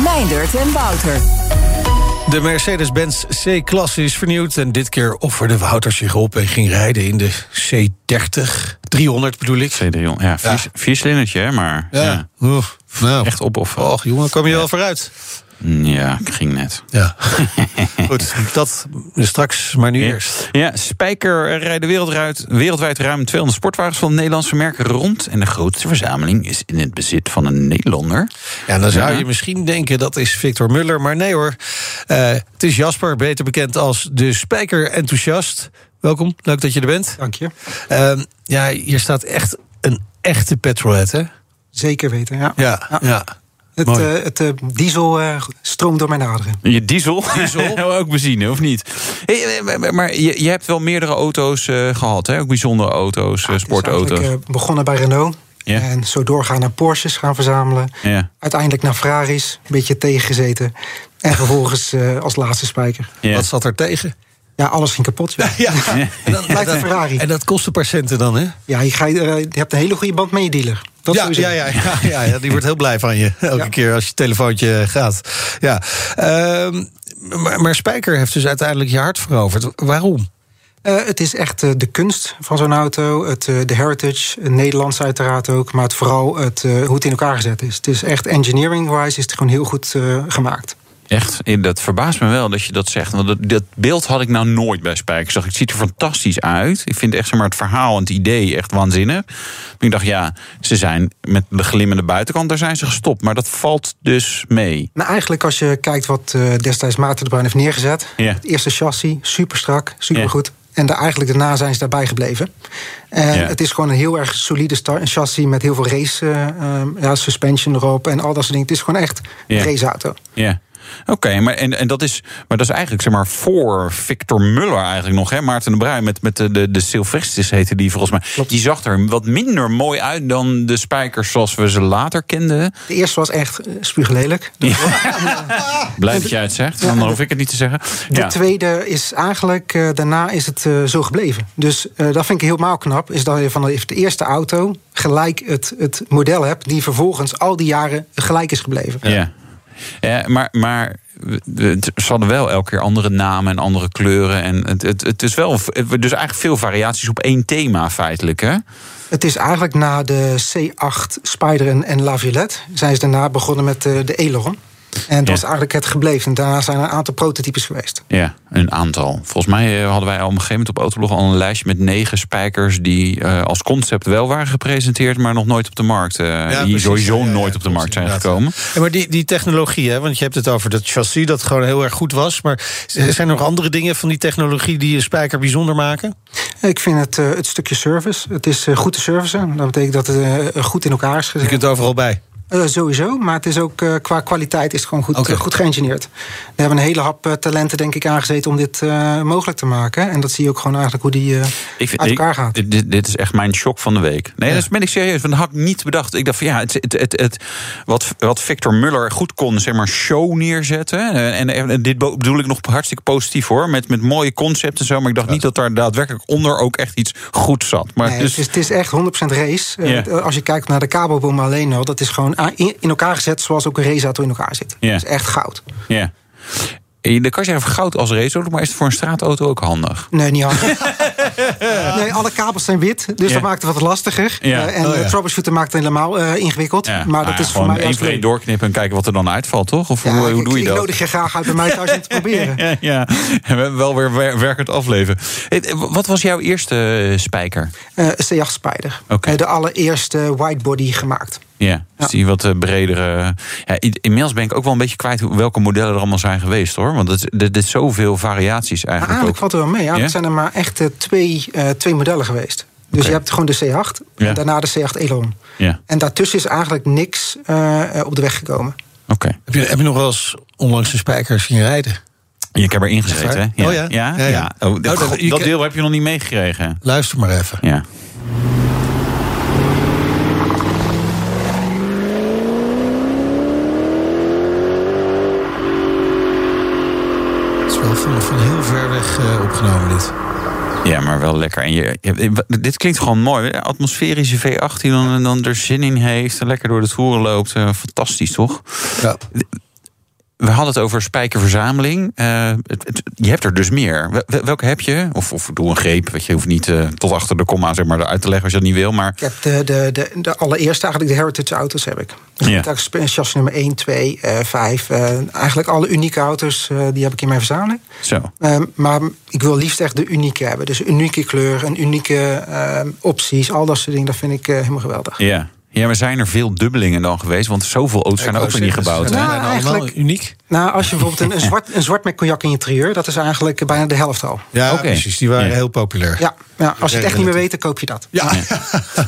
Meindert en Wouter. De Mercedes-Benz C-klasse is vernieuwd en dit keer offerde Wouter zich op en ging rijden in de C30. 300 bedoel ik. C300, ja, vier, Ja. vier hè, maar ja. Oeh, nou. echt opofferen. Och, jongen, kom je wel vooruit. Ja, ging net. Ja. Goed, dat straks, maar nu Ja. eerst. Ja, Spijker rijden wereldwijd, wereldwijd ruim 200 sportwagens van Nederlandse merken rond. En de grootste verzameling is in het bezit van een Nederlander. Ja, dan zou Ja. je misschien denken dat is Victor Muller, maar nee hoor. Eh, het is Jasper, beter bekend als de spijker-enthousiast. Welkom, leuk dat je er bent. Dank je. Ehm, ja, hier staat echt een echte petrolhead, hè? Zeker weten, ja. Ja, ja. Het, eh, het eh, diesel eh, stroomt door mijn aderen. Je diesel? Diesel? ook benzine, of niet? Hey, eh, maar- maar je, je hebt wel meerdere auto's eh, gehad, hè? Ook bijzondere auto's, is sportauto's. eigenlijk, eh, begonnen bij Renault. Ja. En zo doorgaan naar Porsches gaan verzamelen. Ja, Uiteindelijk naar Ferraris, een beetje tegengezeten. En vervolgens eh, als laatste spijker. ja. Wat zat er tegen? Ja, alles ging kapot. Ja, Ja, En dan blijft een Ferrari. en dat kostte per centen dan, hè? Ja, je, ga, eh, je hebt een hele goede band met je dealer. Dat ja, ja, ja, ja, ja, die wordt heel blij van je. Elke Ja. keer als je telefoontje gaat. Ja. Ehm, maar, maar Spijker heeft dus uiteindelijk je hart veroverd. Waarom? Eh, het is echt eh, de kunst van zo'n auto. Het, eh, de heritage, het Nederlands uiteraard ook. Maar het, vooral het, eh, hoe het in elkaar gezet is. Het is echt engineering-wise is het gewoon heel goed eh, gemaakt. Echt, dat verbaast me wel dat je dat zegt. Want dat, dat beeld had ik nou nooit bij Spijker. Ik ziet er fantastisch uit. Ik vind echt zeg maar, het verhaal en het idee echt waanzinnig. Maar ik dacht, ja, ze zijn met de glimmende buitenkant, daar zijn ze gestopt. Maar dat valt dus mee. Nou, eigenlijk als je kijkt wat eh, destijds Maarten de Bruin heeft neergezet. Ja. Het eerste chassis, super strak, super goed. En daar, eigenlijk daarna zijn ze daarbij gebleven. En Ja. het is gewoon een heel erg solide sta- een chassis met heel veel race eh, ja, suspension erop en al dat soort dingen. Het is gewoon echt een raceauto. Ja. Oké, maar, en, en dat is, maar dat is eigenlijk zeg maar voor Victor Muller eigenlijk nog. Hè? Maarten de Bruin met, met de, de, de Silvestris heette die volgens mij. Die zag er wat minder mooi uit dan de spijkers zoals we ze later kenden. De eerste was echt eh, spuuglelijk. De, Blij dat jij het zegt, dan hoef ik het niet te zeggen. de Ja. tweede is eigenlijk, eh, daarna is het eh, zo gebleven. Dus dat vind ik helemaal knap. Is dat je van de, de eerste auto gelijk het, het model hebt... die vervolgens al die jaren gelijk is gebleven. Ja. Ja, maar, maar ze hadden wel elke keer andere namen en andere kleuren. En het, het, het is wel dus eigenlijk veel variaties op één thema feitelijk, hè? Het is eigenlijk na de C8 Spider en, en La Violette... zijn ze daarna begonnen met eh, de Aileron. En dat Ja. was eigenlijk het gebleven. En daarna zijn er een aantal prototypes geweest. Ja, een aantal. Volgens mij eh, hadden wij al op een gegeven moment op Autoblog al een lijstje met negen spijkers die eh, als concept wel waren gepresenteerd, maar nog nooit op de markt. eh, die precies. sowieso Ja, ja, nooit ja, op de markt zijn gekomen. Ja, maar die, die technologie, hè, want je hebt het over dat chassis dat gewoon heel erg goed was. Maar zijn er nog andere dingen van die technologie die een spijker bijzonder maken? Ik vind het, eh, het stukje service. Het is eh, goed te servicen. Dat betekent dat het goed in elkaar is Je gezet. kunt overal bij. Eh, sowieso, maar het is ook eh, qua kwaliteit is het gewoon goed, eh, goed geïngineerd. We hebben een hele hap eh, talenten, denk ik, aangezeten om dit mogelijk te maken. En dat zie je ook gewoon eigenlijk hoe die vind, uit ik- elkaar gaat. Dit, dit is echt mijn shock van de week. Nee, dat ben ik serieus. Want dat had ik niet bedacht. Ik dacht van ja, het, het, het, het- wat, wat Victor Muller goed kon, zeg maar, show neerzetten. En, en, en dit bedoel ik nog hartstikke positief hoor. Met, met mooie concepten en zo. Maar ik dacht niet dat daar daadwerkelijk onder ook echt iets goed zat. Maar Nee, dus, het, is, het is echt 100% race. Ja. Als je kijkt naar de kabelboom alleen al, dat is gewoon in in elkaar gezet zoals ook een raceauto in elkaar zit. Ja. Dat is echt goud. ja. En Dan kan je goud als raceauto, maar is het voor een straatauto ook handig? Nee, niet handig. nee, alle kabels zijn wit, dus Ja. dat maakt het wat lastiger. Ja. Eh, en Oh, ja. eh, troubleshooten maakt het helemaal eh, ingewikkeld. Ja, maar dat ja, is voor mij vreed leuk. doorknippen en kijken wat er dan uitvalt, toch? Of Ja, hoe, hoe ik- doe je ik dat? nodig je graag uit bij mij thuis om te proberen. Ja, ja, en we hebben wel weer wer- werkend afleven. Hey, Wat was jouw eerste eh, spijker? Eh C8 Spider. Oké. Eh, de allereerste whitebody gemaakt. Ja, dus die wat eh, bredere. Ja, inmiddels ben ik ook wel een beetje kwijt hoe- welke modellen er allemaal zijn geweest hoor. Want het, er is zoveel variaties Maar eigenlijk. eigenlijk Ook. valt er wel mee. Ja. Ja? Er zijn er maar echt eh, twee, eh, twee modellen geweest. Dus je hebt gewoon de C8 Ja. en daarna de C8 Elon. Ja, En daartussen is eigenlijk niks op de weg gekomen. oké. Heb je, heb je nog wel eens onlangs een spijker zien rijden? Ik heb erin gezeten, hè? waar? Oh ja? Ja, Ja, ja. ja. Oh, Oh, dat, dat- deel heb je nog niet meegekregen. Luister maar even. Ja. Wel van, van heel ver weg eh, opgenomen dit. Ja, maar wel lekker. En je, je- dit klinkt gewoon mooi. Atmosferische V8 die dan, dan er zin in heeft. en Lekker door de toeren loopt. Eh, fantastisch, toch? Ja. We hadden het over spijkerverzameling. Eh, het- het- je hebt er dus meer. Wel- wel- Welke heb je? Of, of doe een greep. Weet je, hoeft niet eh, tot achter de komma zeg maar, uit te leggen als je dat niet wil. Maar Ik heb de, de, de, de allereerste, eigenlijk de heritage auto's heb ik. Dus Ja. chassis nummer 1, 2, eh 5. eh, eigenlijk alle unieke auto's, eh, die heb ik in mijn verzameling. zo. Ehm, maar ik wil liefst echt de unieke hebben. Dus unieke kleur, een unieke ehm, opties, al dat soort dingen. Dat vind ik helemaal geweldig. Ja. Ja, maar zijn er veel dubbelingen dan geweest? Want zoveel auto's zijn er ook weer niet gebouwd. Nou, allemaal eigenlijk- uniek. Nou, als je bijvoorbeeld een, een, zwart, een zwart met cognac in je interieur... dat is eigenlijk bijna de helft al. Ja, Oké. precies. Die waren Ja. heel populair. Ja, ja als je het echt niet meer weet, dan koop je dat. Ja.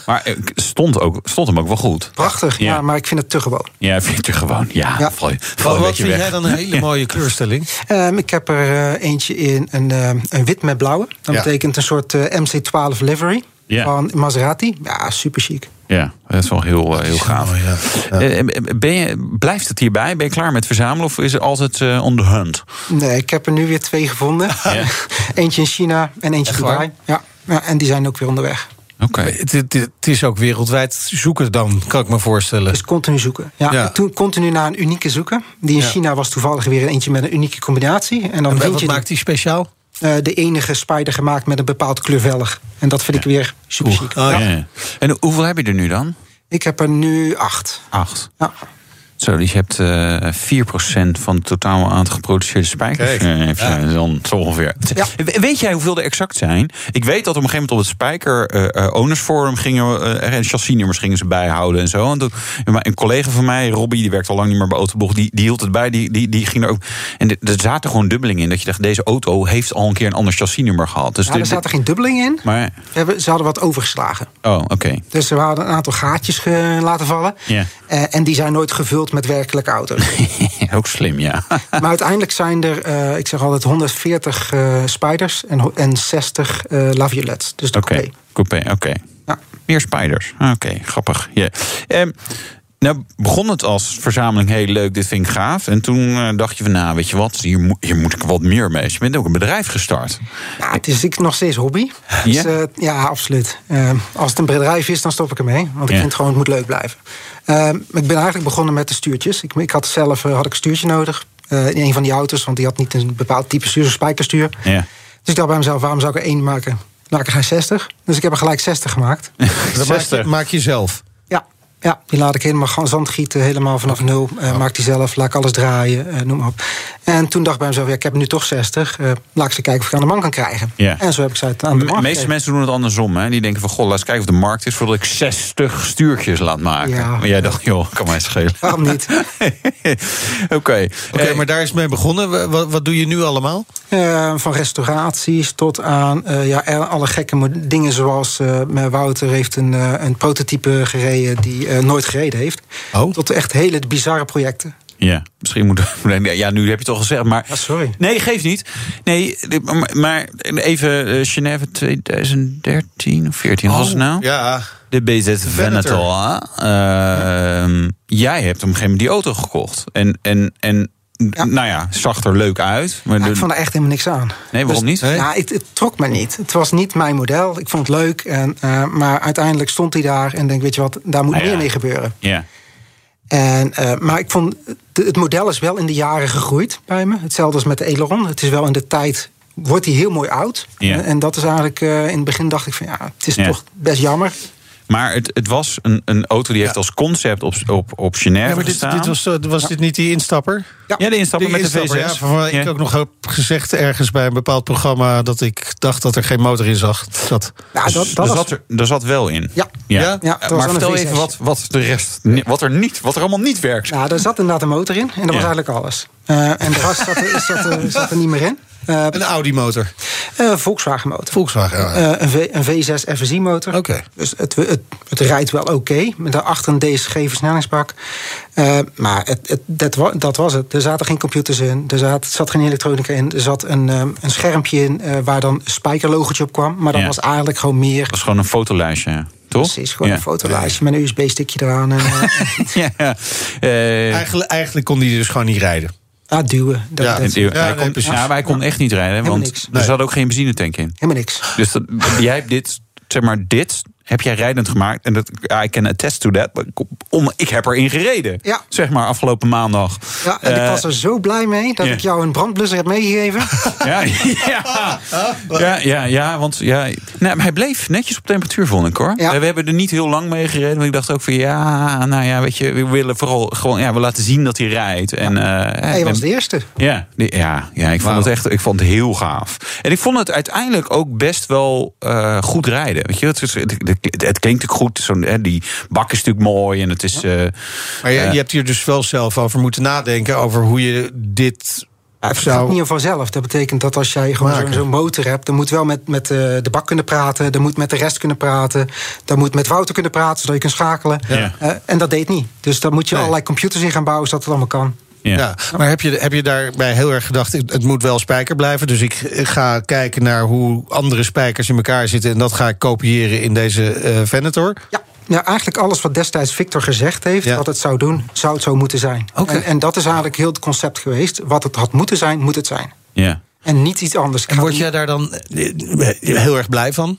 Maar eh, stond, ook, stond hem ook wel goed. Prachtig, ja. Ja. maar ik vind het te gewoon. Ja, vind je gewoon. Ja, Ja. val je- val Wat, een wat vind weg. jij dan een hele mooie kleurstelling? Ehm, ik heb er eh, eentje in een, eh, een wit met blauwe. Dat Ja. betekent een soort eh, MC12 livery Ja. van Maserati. Ja, super chic. Ja, dat is wel heel, eh, heel gaaf. Oh, ja. Ja. Eh, eh, Ben je, blijft het hierbij? Ben je klaar met verzamelen of is het altijd eh, on the hunt? Nee, ik heb er nu weer twee gevonden. Ja. eentje in China en eentje in? Dubai. Ja. ja, en die zijn ook weer onderweg. Oké. Het, het, het is ook wereldwijd zoeken dan, kan ik me voorstellen. Dus continu zoeken. Ja, Ja. Toen continu naar een unieke zoeken. Die in Ja. China was toevallig weer eentje met een unieke combinatie. En dan En wat je maakt die speciaal? Eh, de enige spider gemaakt met een bepaald kleurvelg. En dat vind ik weer super chic. Oh, ja. En hoeveel heb je er nu dan? Ik heb er nu acht. Acht. Ja. Zo, dus je hebt eh 4% van het totaal aantal geproduceerde spijkers. Kijk. Eh, Ja. dan zo ongeveer. Ja. We- Weet jij hoeveel er exact zijn? Ik weet dat op een gegeven moment op het Spijker eh, eh, Owners Forum gingen we, eh, en chassisnummers gingen ze bijhouden en zo. En toen, maar een collega van mij, Robbie, die werkt al lang niet meer bij Autobocht, die, die hield het bij. Die, die, die ging er ook. En er- er zaten gewoon dubbelingen in. Dat je dacht, deze auto heeft al een keer een ander chassisnummer gehad. Dus Ja, er zaten geen dubbeling in. Maar, We hebben, ze hadden wat overgeslagen. oh, oké. Dus we hadden een aantal gaatjes laten vallen. Ja. Eh, en die zijn nooit gevuld met werkelijke auto's. ook slim, ja. maar uiteindelijk zijn er, eh, ik zeg altijd, 140 eh spiders en, en 60 eh laviolets. Dus de Oké, coupé. coupé, oké. Ja. Meer spiders. Ah, Oké, grappig. Ja. Ehm, nou begon het als verzameling heel leuk, dit vind ik gaaf. En toen eh, dacht je van, nou weet je wat, hier, moet- hier moet ik wat meer mee. Dus je bent ook een bedrijf gestart. Ja, het is ik, nog steeds hobby. Ja? Dus, eh, ja, absoluut. Eh, als het een bedrijf is, dan stop ik ermee. Want ik Ja. vind gewoon, het moet leuk blijven. Eh, ik ben eigenlijk begonnen met de stuurtjes. Ik, ik had zelf eh, had ik een stuurtje nodig. eh, in een van die auto's, want die had niet een bepaald type stuur, een spijkerstuur. Ja. Dus ik dacht bij mezelf, waarom zou ik er één maken? Laat ik er geen 60. Dus ik heb er gelijk 60 gemaakt. Dat maak je, 60. maak je zelf. Ja, die laat ik helemaal gaan zandgieten, helemaal vanaf nul. Eh, Maak die zelf, laat ik alles draaien, eh, noem maar op. En toen dacht ik bij mezelf, ja, ik heb nu toch 60. eh, laat ik ze kijken of ik aan de man kan krijgen. Ja. En zo heb ik ze uit aan de De markt meeste gegeven. mensen doen het andersom. Hè? Die denken van, goh, laat eens kijken of de markt is... voordat ik 60 stuurtjes laat maken. Ja. Maar jij dacht, joh, kan mij schelen. Waarom niet? Oké. Oké, Eh, maar daar is mee begonnen. Wat, wat doe je nu allemaal? Eh, van restauraties tot aan eh, ja, alle gekke dingen zoals... eh, met Wouter heeft een, een prototype gereden die nooit gereden heeft. Oh. Tot echt hele bizarre projecten. Ja, misschien moet. Ja, nu heb je het al gezegd, maar. Ja, sorry. Nee, geeft niet. Nee, maar- even eh, Genève 2013 of 14 was het nou? Ja, De BZ Venator. Venator. Ehm, jij hebt op een gegeven moment die auto gekocht. En, en, en Ja. nou ja, zag er leuk uit. Maar Ja, de- ik vond er echt helemaal niks aan. nee, waarom niet? Nee? Ja, het, het trok me niet. Het was niet mijn model. Ik vond het leuk. En, eh, maar uiteindelijk stond hij daar en denk, weet je wat, daar moet Ah, ja. meer mee gebeuren. Ja. En, eh, maar ik vond, het- model is wel in de jaren gegroeid bij me. Hetzelfde als met de Aileron. Het is wel in de tijd, wordt hij heel mooi oud. Ja. En, en dat is eigenlijk, eh, in het begin dacht ik van, ja, het is toch best jammer. Maar het, het was een, een auto die heeft als concept op, op, op Genève ja maar dit, gestaan. dit was, eh, was dit niet die instapper? ja, de instappen Die met de instapper, V6. ja, waarvan Ja. ik ook nog heb gezegd ergens bij een bepaald programma... dat ik dacht dat er geen motor in zag. Zat. Ja, dat, dat er, was, zat er, er zat wel in. Ja. ja. Ja? Ja, het was maar vertel V6. even wat, wat de rest, wat er niet, wat er allemaal niet werkt. ja, er zat inderdaad een motor in. En dat was eigenlijk alles. Eh, en de rest zat zat, zat er niet meer in. Eh, Een Audi-motor. eh, Volkswagen motor. Volkswagen, ja. Eh, een, v, een V6 FSI motor. Oké. Dus het, het, het rijdt wel oké. met daarachter een DSG versnellingsbak. Eh, maar het, het, dat, wa- dat was het. Er zaten geen computers in. Er zat, zat geen elektronica in. Er zat een, eh, een schermpje in eh, waar dan een spijkerlogotje op kwam. Maar dat Ja. was eigenlijk gewoon meer... Dat was gewoon een fotolijstje, toch? Precies, gewoon ja. een fotolijstje met een USB-stickje eraan. En, eh, Ja, ja. Eh, Eigenlijk, eigenlijk kon die dus gewoon niet rijden. Ah, duwen. Dat, Ja, dat- Ja, hij nee, kon, precies. ja, maar hij kon echt niet rijden, want niks. er Nee. zat ook geen benzinetank in. helemaal niks. Dus dat, jij hebt dit, zeg maar, dit heb jij rijdend gemaakt. En dat, I can attest to that. Om, ik heb erin gereden. Ja. Zeg maar, afgelopen maandag. Ja, en ik Eh, was er zo blij mee dat ik jou een brandblusser heb meegegeven. Ja, ja, ja, ja, ja, want ja, nee, maar hij bleef netjes op temperatuur, vond ik hoor. Ja. We hebben er niet heel lang mee gereden. Maar ik dacht ook van ja, nou ja, weet je, we willen vooral gewoon, ja, we laten zien dat hij rijdt. En, eh, Hij was de eerste. ja, die- ja, ja, ik vond het echt ik vond het heel gaaf. En ik vond het uiteindelijk ook best wel eh, goed rijden. Weet je, het, is, het, het, klinkt ook goed. Zo'n, hè, die bak is natuurlijk mooi en het is. eh, Maar je, eh, je hebt hier dus wel zelf over moeten nadenken... over hoe je dit het zou... gaat niet vanzelf. Dat betekent dat als jij gewoon zo'n motor hebt... dan moet wel met, met eh, de bak kunnen praten. Dan moet met de rest kunnen praten. Dan moet met Wouter kunnen praten, zodat je kunt schakelen. Ja. Eh, en dat deed niet. Dus daar moet je Nee. allerlei computers in gaan bouwen... zodat het allemaal kan. Ja. Ja, maar heb je, heb je daarbij heel erg gedacht, het moet wel spijker blijven. Dus ik ga kijken naar hoe andere spijkers in elkaar zitten. En dat ga ik kopiëren in deze eh Venator. Ja. Ja, eigenlijk alles wat destijds Victor gezegd heeft, Ja. wat het zou doen, zou het zo moeten zijn. Oké. En, en dat is eigenlijk heel het concept geweest. Wat het had moeten zijn, moet het zijn. ja. En niet iets anders. En word niet- jij daar dan eh, heel erg blij van?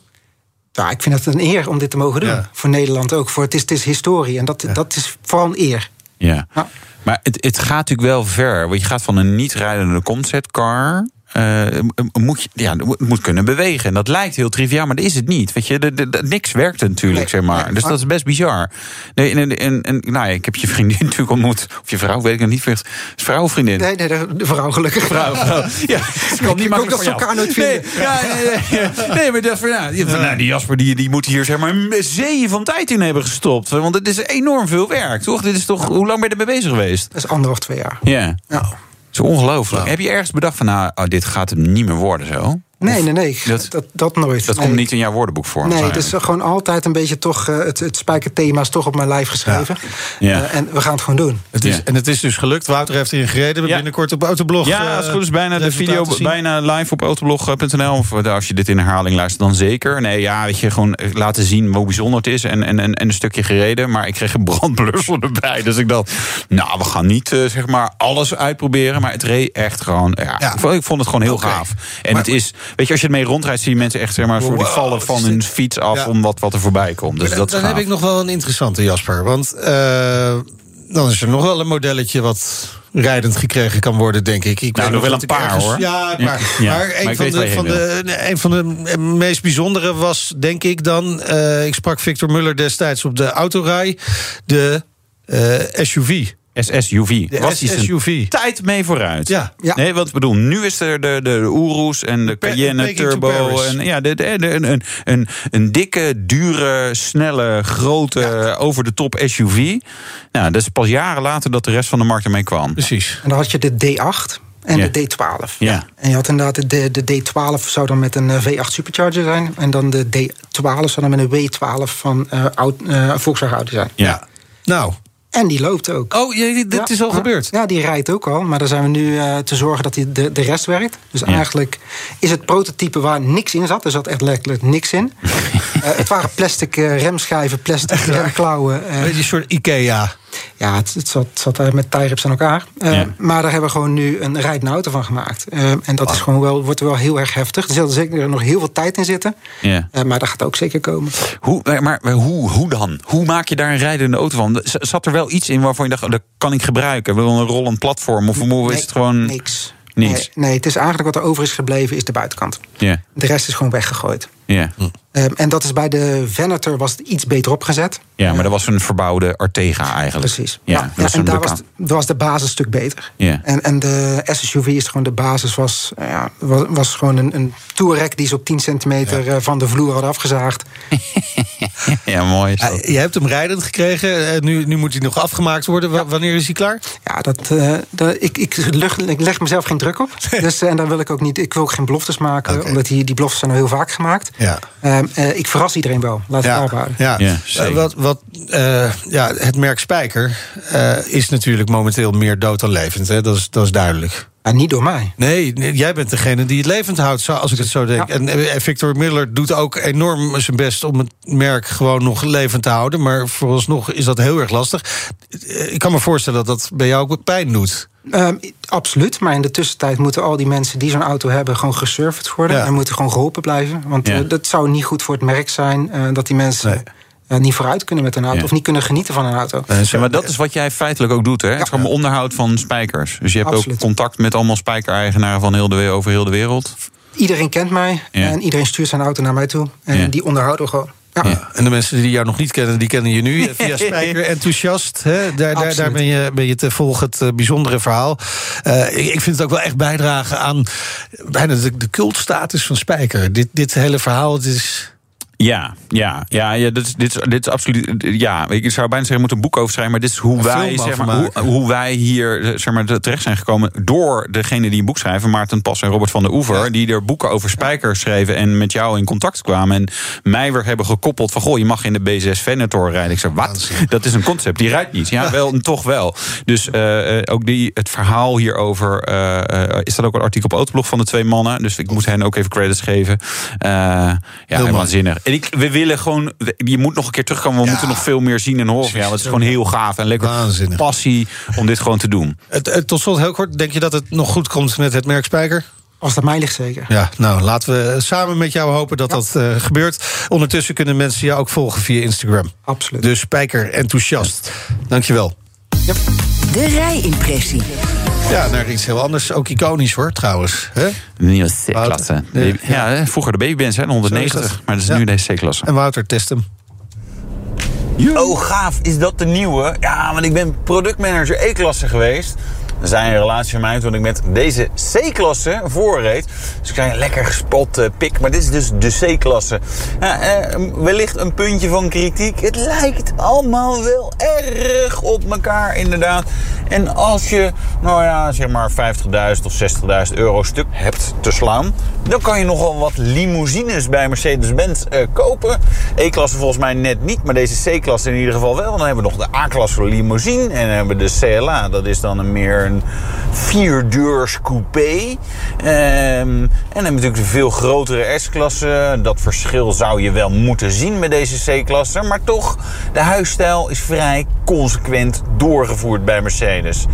Ja, ik vind het een eer om dit te mogen doen. Ja. Voor Nederland ook. Voor, het, is, het is historie. En dat, dat is vooral een eer. Ja. Ja. Maar het, het gaat natuurlijk wel ver. Want je gaat van een niet-rijdende conceptcar. Eh, moet je, ja, moet kunnen bewegen. En dat lijkt heel triviaal, maar dat is het niet. Weet je, de, de- de- niks werkt natuurlijk, Nee, zeg maar. dus dat is best bizar. Nee, en, en, en, nou ja, ik heb je vriendin natuurlijk ontmoet. Of je vrouw, weet ik nog niet. Is vrouw of vriendin? Nee, nee, de, vrouw gelukkig. Vrouw, vrouw. Ja, ik kan niet makkelijk voor elkaar nooit nee, ja, nee, nee, nee, maar dat, ja, die- van, nou, die Jasper die, die moet hier zeg maar een zeeën van tijd in hebben gestopt. Want het is enorm veel werk, toch? Dit is toch hoe lang ben je ermee bezig geweest? Dat is anderhalf, twee jaar. Ja, Ja. Zo ongelooflijk. Heb je ergens bedacht van, nou, oh, dit gaat hem niet meer worden zo? Nee, nee, nee. Dat- Dat, dat, nooit. Dat nee. komt niet in jouw woordenboek voor. Nee, het is gewoon altijd een beetje toch... eh, het, het spijkerthema is toch op mijn lijf geschreven. Ja. Eh, en we gaan het gewoon doen. Het is, Ja. En het is dus gelukt. Wouter heeft erin gereden. We Ja. binnenkort op Autoblog. Ja, eh, als het goed is bijna de video bijna live op autoblog.nl. Of eh, als je dit in herhaling luistert, dan zeker. Nee, ja, weet je, gewoon eh, laten zien hoe bijzonder het is. En, en, en, en een stukje gereden. Maar ik kreeg een brandblusser erbij. Dus ik dacht, nou, we gaan niet eh, zeg maar alles uitproberen. Maar het reed echt gewoon. Ja, Ja. Ik, vond, het gewoon heel Oké. gaaf. En Maar- het is, weet je, als je ermee rondrijdt, zie je mensen echt zeg maar, voor die vallen van hun fiets af Ja. om wat, wat er voorbij komt. Dus Maar dat dan dan heb ik nog wel een interessante, Jasper. Want eh, dan is er nog wel een modelletje wat rijdend gekregen kan worden, denk ik. ik Nou, nog wel een paar, ergens- hoor. Ja. Maar Maar een van, de, van, de, een van de meest bijzondere was, denk ik dan... eh, ik sprak Victor Muller destijds op de autorij. De eh, SUV. SSUV. De Was die zijn SUV. tijd mee vooruit. Ja. Ja. Nee, wat ik bedoel, nu is er de, de Urus en de Cayenne Turbo. En, ja, de, de, de- een, een, een, een dikke, dure, snelle, grote, over de top SUV. Nou, dat is pas jaren later dat de rest van de markt ermee kwam. Precies. En dan had je de D8 en Ja. de D12. Ja. En je had inderdaad de, de D12 zou dan met een eh, V8 Supercharger zijn. En dan de D12 zou dan met een W12 van eh oud, eh, Volkswagen Audi zijn. Ja. Nou. En die loopt ook. Oh, dit Ja, is al ja. gebeurd. Ja, die rijdt ook al. Maar daar zijn we nu eh, te zorgen dat die de, de rest werkt. Dus Ja. eigenlijk is het prototype waar niks in zat. Er zat echt letterlijk niks in. Eh, het waren plastic eh, remschijven, plastic remklauwen. eh, Een beetje een soort Ikea. Ja, het, het zat, zat daar met tie-rips aan elkaar. Eh, Ja. Maar daar hebben we gewoon nu een rijdende auto van gemaakt. Eh, en dat is gewoon wel, wordt wel heel erg heftig. Er zit zeker nog heel veel tijd in zitten. Ja. Eh, maar dat gaat ook zeker komen. Hoe, maar, hoe, hoe dan? Hoe maak je daar een rijdende auto van? Zat er wel iets in waarvan je dacht, oh, dat kan ik gebruiken? Wil een rollend platform? Of hoe is Nee, het gewoon... Niks. Nee, nee, het is eigenlijk wat er over is gebleven, is de buitenkant. Ja, De rest is gewoon weggegooid. ja. Eh, en dat is bij de Venator was het iets beter opgezet. Ja, maar dat was een verbouwde Artega eigenlijk. Precies. Ja, Ja, ja, en daar was, daar was de basis een stuk beter. Ja. En, en de SUV is gewoon de basis was, eh, ja, was, was gewoon een, een Touareg die ze op 10 centimeter eh, van de vloer had afgezaagd. Ja, mooi. je hebt hem rijdend gekregen. Uh, nu, nu moet hij nog afgemaakt worden. W wanneer is hij klaar? Ja, dat, uh, dat, ik, ik, leg, ik leg mezelf geen druk op. dus, en daar wil ik ook niet. Ik wil ook geen beloftes maken. Okay. Omdat die, die beloftes zijn al heel vaak gemaakt. Ja. ik verras iedereen wel. Laat ja. het daarop Ja, ja wat, wat, ja, het merk Spijker is natuurlijk momenteel meer dood dan levend. Hè? Dat, is, dat is duidelijk. Ja, niet door mij. Nee, jij bent degene die het levend houdt, als ik het zo denk. Ja. En Victor Miller doet ook enorm zijn best om het merk gewoon nog levend te houden. Maar vooralsnog is dat heel erg lastig. Ik kan me voorstellen dat dat bij jou ook pijn doet. Um, absoluut, maar in de tussentijd moeten al die mensen die zo'n auto hebben gewoon gesurfd worden. Ja. En moeten gewoon geholpen blijven. Want ja. uh, dat zou niet goed voor het merk zijn uh, dat die mensen. Nee. Uh, niet vooruit kunnen met een auto. Ja. Of niet kunnen genieten van een auto. Ja, maar dat is wat jij feitelijk ook doet. Hè? Het is gewoon onderhoud van spijkers. Dus je hebt Absoluut. ook contact met allemaal spijkereigenaren van heel de, over heel de wereld. Iedereen kent mij. En iedereen stuurt zijn auto naar mij toe. En die onderhouden we gewoon. Ja. Ja. En de mensen die jou nog niet kennen, die kennen je nu via Spijker Enthousiast. Hè? Daar, daar, daar ben, je, ben je te volgen het uh, bijzondere verhaal. Uh, ik, ik vind het ook wel echt bijdragen aan bijna de, de cultstatus van Spijker. Dit, dit hele verhaal, het is... Ja, ja, ja, ja dit, is, dit, is, dit is absoluut. Ja, ik zou bijna zeggen, je moet een boek over schrijven. Maar dit is hoe, wij, zeg maar, hoe, hoe, wij hier zeg maar, terecht zijn gekomen. door degene die een boek schrijven, Maarten Pas en Robert van der Oever. Ja. die er boeken over spijkers schreven. en met jou in contact kwamen. En mij weer hebben gekoppeld van. Goh, je mag in de B6 Venator rijden. Ik zeg, wat? Dat is een concept, die rijdt niet. Ja, wel, toch wel. Dus uh, ook die, het verhaal hierover. Uh, is dat ook een artikel op Autoblog van de twee mannen. Dus ik moet hen ook even credits geven. Ja, waanzinnig. En ik, we willen gewoon. Je moet nog een keer terugkomen. We ja. moeten nog veel meer zien en horen. Ja, want het is gewoon heel gaaf en lekker Waanzinnig. passie om dit gewoon te doen. Het, het, tot slot heel kort. Denk je dat het nog goed komt met het merk Spijker? Als dat mij ligt, zeker. Ja, nou, laten we samen met jou hopen dat ja. dat uh, gebeurt. Ondertussen kunnen mensen jou ook volgen via Instagram. Absoluut. Dus Spijker enthousiast. Dankjewel. Ja. De rijimpressie. Ja, naar iets heel anders. Ook iconisch hoor, trouwens. Hè? De nieuwe C-klasse. Ja, ja, vroeger de babybands, hè, 190. Maar dat is ja. nu deze C-klasse. En Wouter, test hem. Oh, gaaf. Is dat de nieuwe? Ja, want ik ben productmanager E-klasse geweest. Zijn relatie van mij toen ik met deze C-klasse voorreed. Dus ik zei lekker gespot uh, pik. Maar dit is dus de C-klasse. Uh, wellicht een puntje van kritiek. Het lijkt allemaal wel erg op elkaar, inderdaad. En als je, nou ja, zeg maar 50.000 of 60.000 euro stuk hebt te slaan... dan kan je nogal wat limousines bij Mercedes-Benz uh, kopen. E-klasse volgens mij net niet, maar deze C-klasse in ieder geval wel. Dan hebben we nog de A-klasse voor limousine. En dan hebben we de CLA, dat is dan een meer een vierdeurs coupé. Um, en dan natuurlijk de veel grotere S-klasse. Dat verschil zou je wel moeten zien met deze C-klasse. Maar toch, de huisstijl is vrij consequent doorgevoerd bij Mercedes.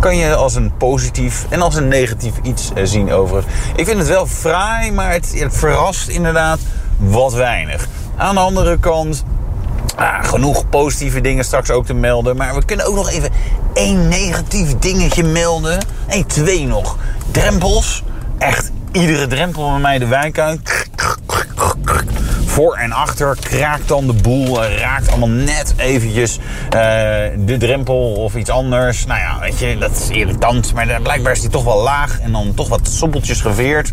Kan je als een positief en als een negatief iets zien over. Ik vind het wel fraai, maar het, het verrast inderdaad wat weinig. Aan de andere kant, Ah, genoeg positieve dingen straks ook te melden. Maar we kunnen ook nog even één negatief dingetje melden. Nee, twee nog. Drempels. Echt iedere drempel bij mij de wijk uit. Voor en achter kraakt dan de boel. Raakt allemaal net eventjes uh, de drempel of iets anders. Nou ja, weet je, dat is irritant. Maar blijkbaar is die toch wel laag. En dan toch wat soepeltjes geveerd.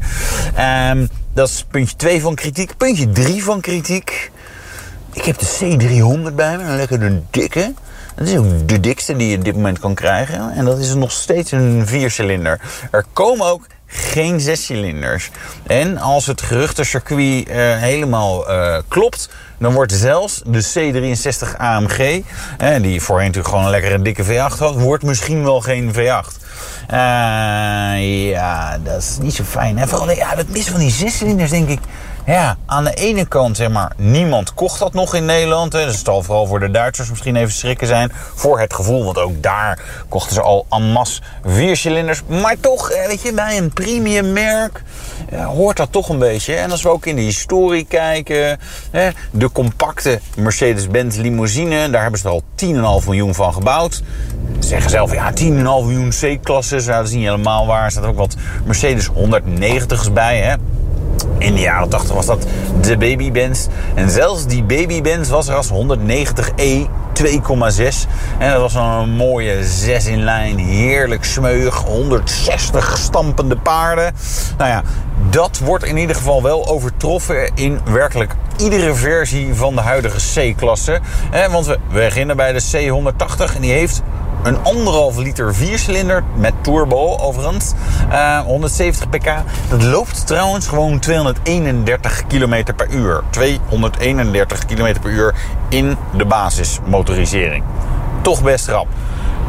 Um, dat is puntje 2 van kritiek. Puntje 3 van kritiek. Ik heb de C300 bij me, een lekker dikke. Dat is ook de dikste die je op dit moment kan krijgen. En dat is nog steeds een viercilinder. Er komen ook geen zescilinders. En als het geruchtencircuit uh, helemaal uh, klopt... dan wordt zelfs de C63 AMG... Eh, die voorheen natuurlijk gewoon een lekkere dikke V8 had... wordt misschien wel geen V8. Uh, ja, dat is niet zo fijn. En vooral ja, het missen van die zescilinders, denk ik... Ja, aan de ene kant, zeg maar, niemand kocht dat nog in Nederland. Hè. Dus het zal vooral voor de Duitsers misschien even schrikken zijn. Voor het gevoel, want ook daar kochten ze al en masse viercilinders. Maar toch, weet je, bij een premium merk ja, hoort dat toch een beetje. En als we ook in de historie kijken, hè, de compacte Mercedes-Benz limousine, daar hebben ze er al 10,5 miljoen van gebouwd. Ze zeggen zelf, ja, 10,5 miljoen C-klasses. Nou, dat is niet helemaal waar. Er staat ook wat Mercedes 190's bij, hè. In de jaren 80 was dat de Baby Benz. En zelfs die Baby Benz was er als 190e 2,6. En dat was een mooie 6 in lijn. Heerlijk smeuig. 160 stampende paarden. Nou ja, dat wordt in ieder geval wel overtroffen in werkelijk iedere versie van de huidige C-klasse. Want we beginnen bij de C180 en die heeft een anderhalf liter viercilinder met turbo overigens. Uh, 170 pk. Dat loopt trouwens gewoon 231 km per uur. 231 km per uur in de basismotorisering. Toch best rap.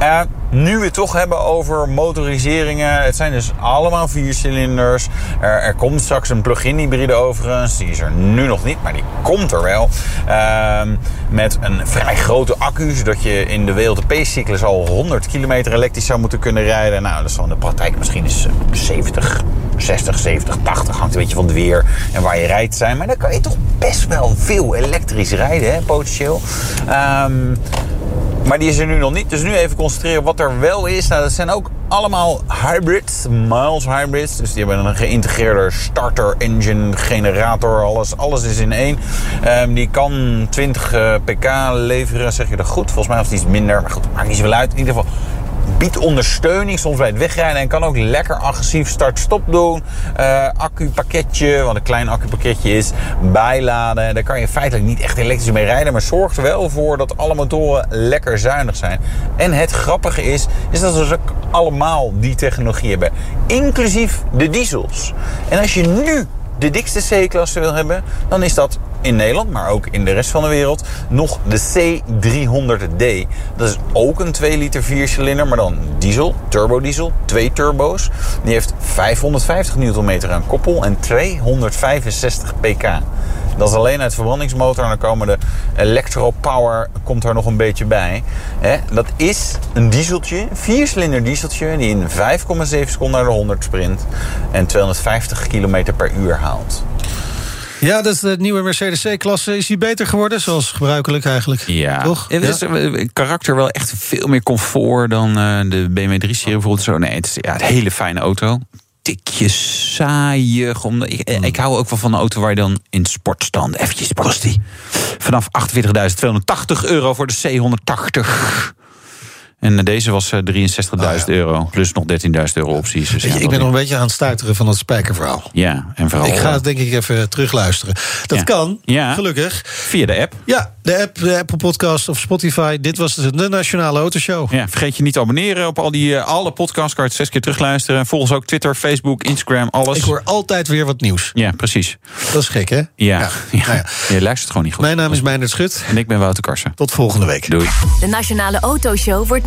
Uh, nu we het toch hebben over motoriseringen. Het zijn dus allemaal viercilinders. Er, er komt straks een plug-in hybride overigens. Die is er nu nog niet, maar die komt er wel. Uh, met een vrij grote accu. Zodat je in de WLTP-cyclus al 100 kilometer elektrisch zou moeten kunnen rijden. Nou, dat is in de praktijk misschien eens 70, 60, 70, 80. Hangt een beetje van het weer en waar je rijdt zijn. Maar dan kan je toch best wel veel elektrisch rijden, hè, potentieel. Um, maar die is er nu nog niet. Dus nu even concentreren wat er wel is. Nou, dat zijn ook allemaal hybrids, miles hybrids. Dus die hebben een geïntegreerde starter, engine, generator, alles, alles is in één. Um, die kan 20 uh, pk leveren, zeg je dat goed? Volgens mij was het iets minder, maar goed, maakt niet zoveel uit. In ieder geval biedt ondersteuning soms bij het wegrijden en kan ook lekker agressief start-stop doen. Uh, accupakketje, wat een klein accupakketje is, bijladen. Daar kan je feitelijk niet echt elektrisch mee rijden, maar zorgt er wel voor dat alle motoren lekker zuinig zijn. En het grappige is, is dat we dus ook allemaal die technologie hebben, inclusief de diesels. En als je nu de dikste C-klasse wil hebben, dan is dat in Nederland, maar ook in de rest van de wereld, nog de C300D. Dat is ook een 2 liter 4 cilinder, maar dan diesel, turbodiesel, twee turbo's. Die heeft 550 Nm aan koppel en 265 pk. Dat is alleen uit verbrandingsmotor en dan komen de electro power komt er nog een beetje bij. Dat is een dieseltje, 4 cilinder dieseltje die in 5,7 seconden naar de 100 sprint en 250 km per uur haalt. Ja, dat is de nieuwe Mercedes C-klasse. Is die beter geworden, zoals gebruikelijk eigenlijk? Ja. Toch? Het is ja? karakter wel echt veel meer comfort dan de BMW 3-serie bijvoorbeeld. Zo. Nee, het is ja, een hele fijne auto. Tikje saaiig. Om, ik, ik hou ook wel van een auto waar je dan in sportstand eventjes kost die. Vanaf 48.280 euro voor de C180. En deze was 63.000 oh, ja. euro. Plus nog 13.000 euro opties. Dus ja, ik ben nog een beetje aan het stuiteren van het spijkerverhaal. Ja, en vooral... Ik ga het denk ik even terugluisteren. Dat ja. kan, ja. gelukkig. Via de app. Ja, de app, de Apple Podcast of Spotify. Dit was de Nationale Autoshow. Ja, vergeet je niet te abonneren op al die, alle podcasts. Kan je zes keer terugluisteren. Volg ons ook Twitter, Facebook, Instagram, alles. Ik hoor altijd weer wat nieuws. Ja, precies. Dat is gek, hè? Ja. ja. ja. Je luistert gewoon niet goed. Mijn naam is Meijnerd Schut. En ik ben Wouter Karsen. Tot volgende week. Doei. De Nationale Autoshow wordt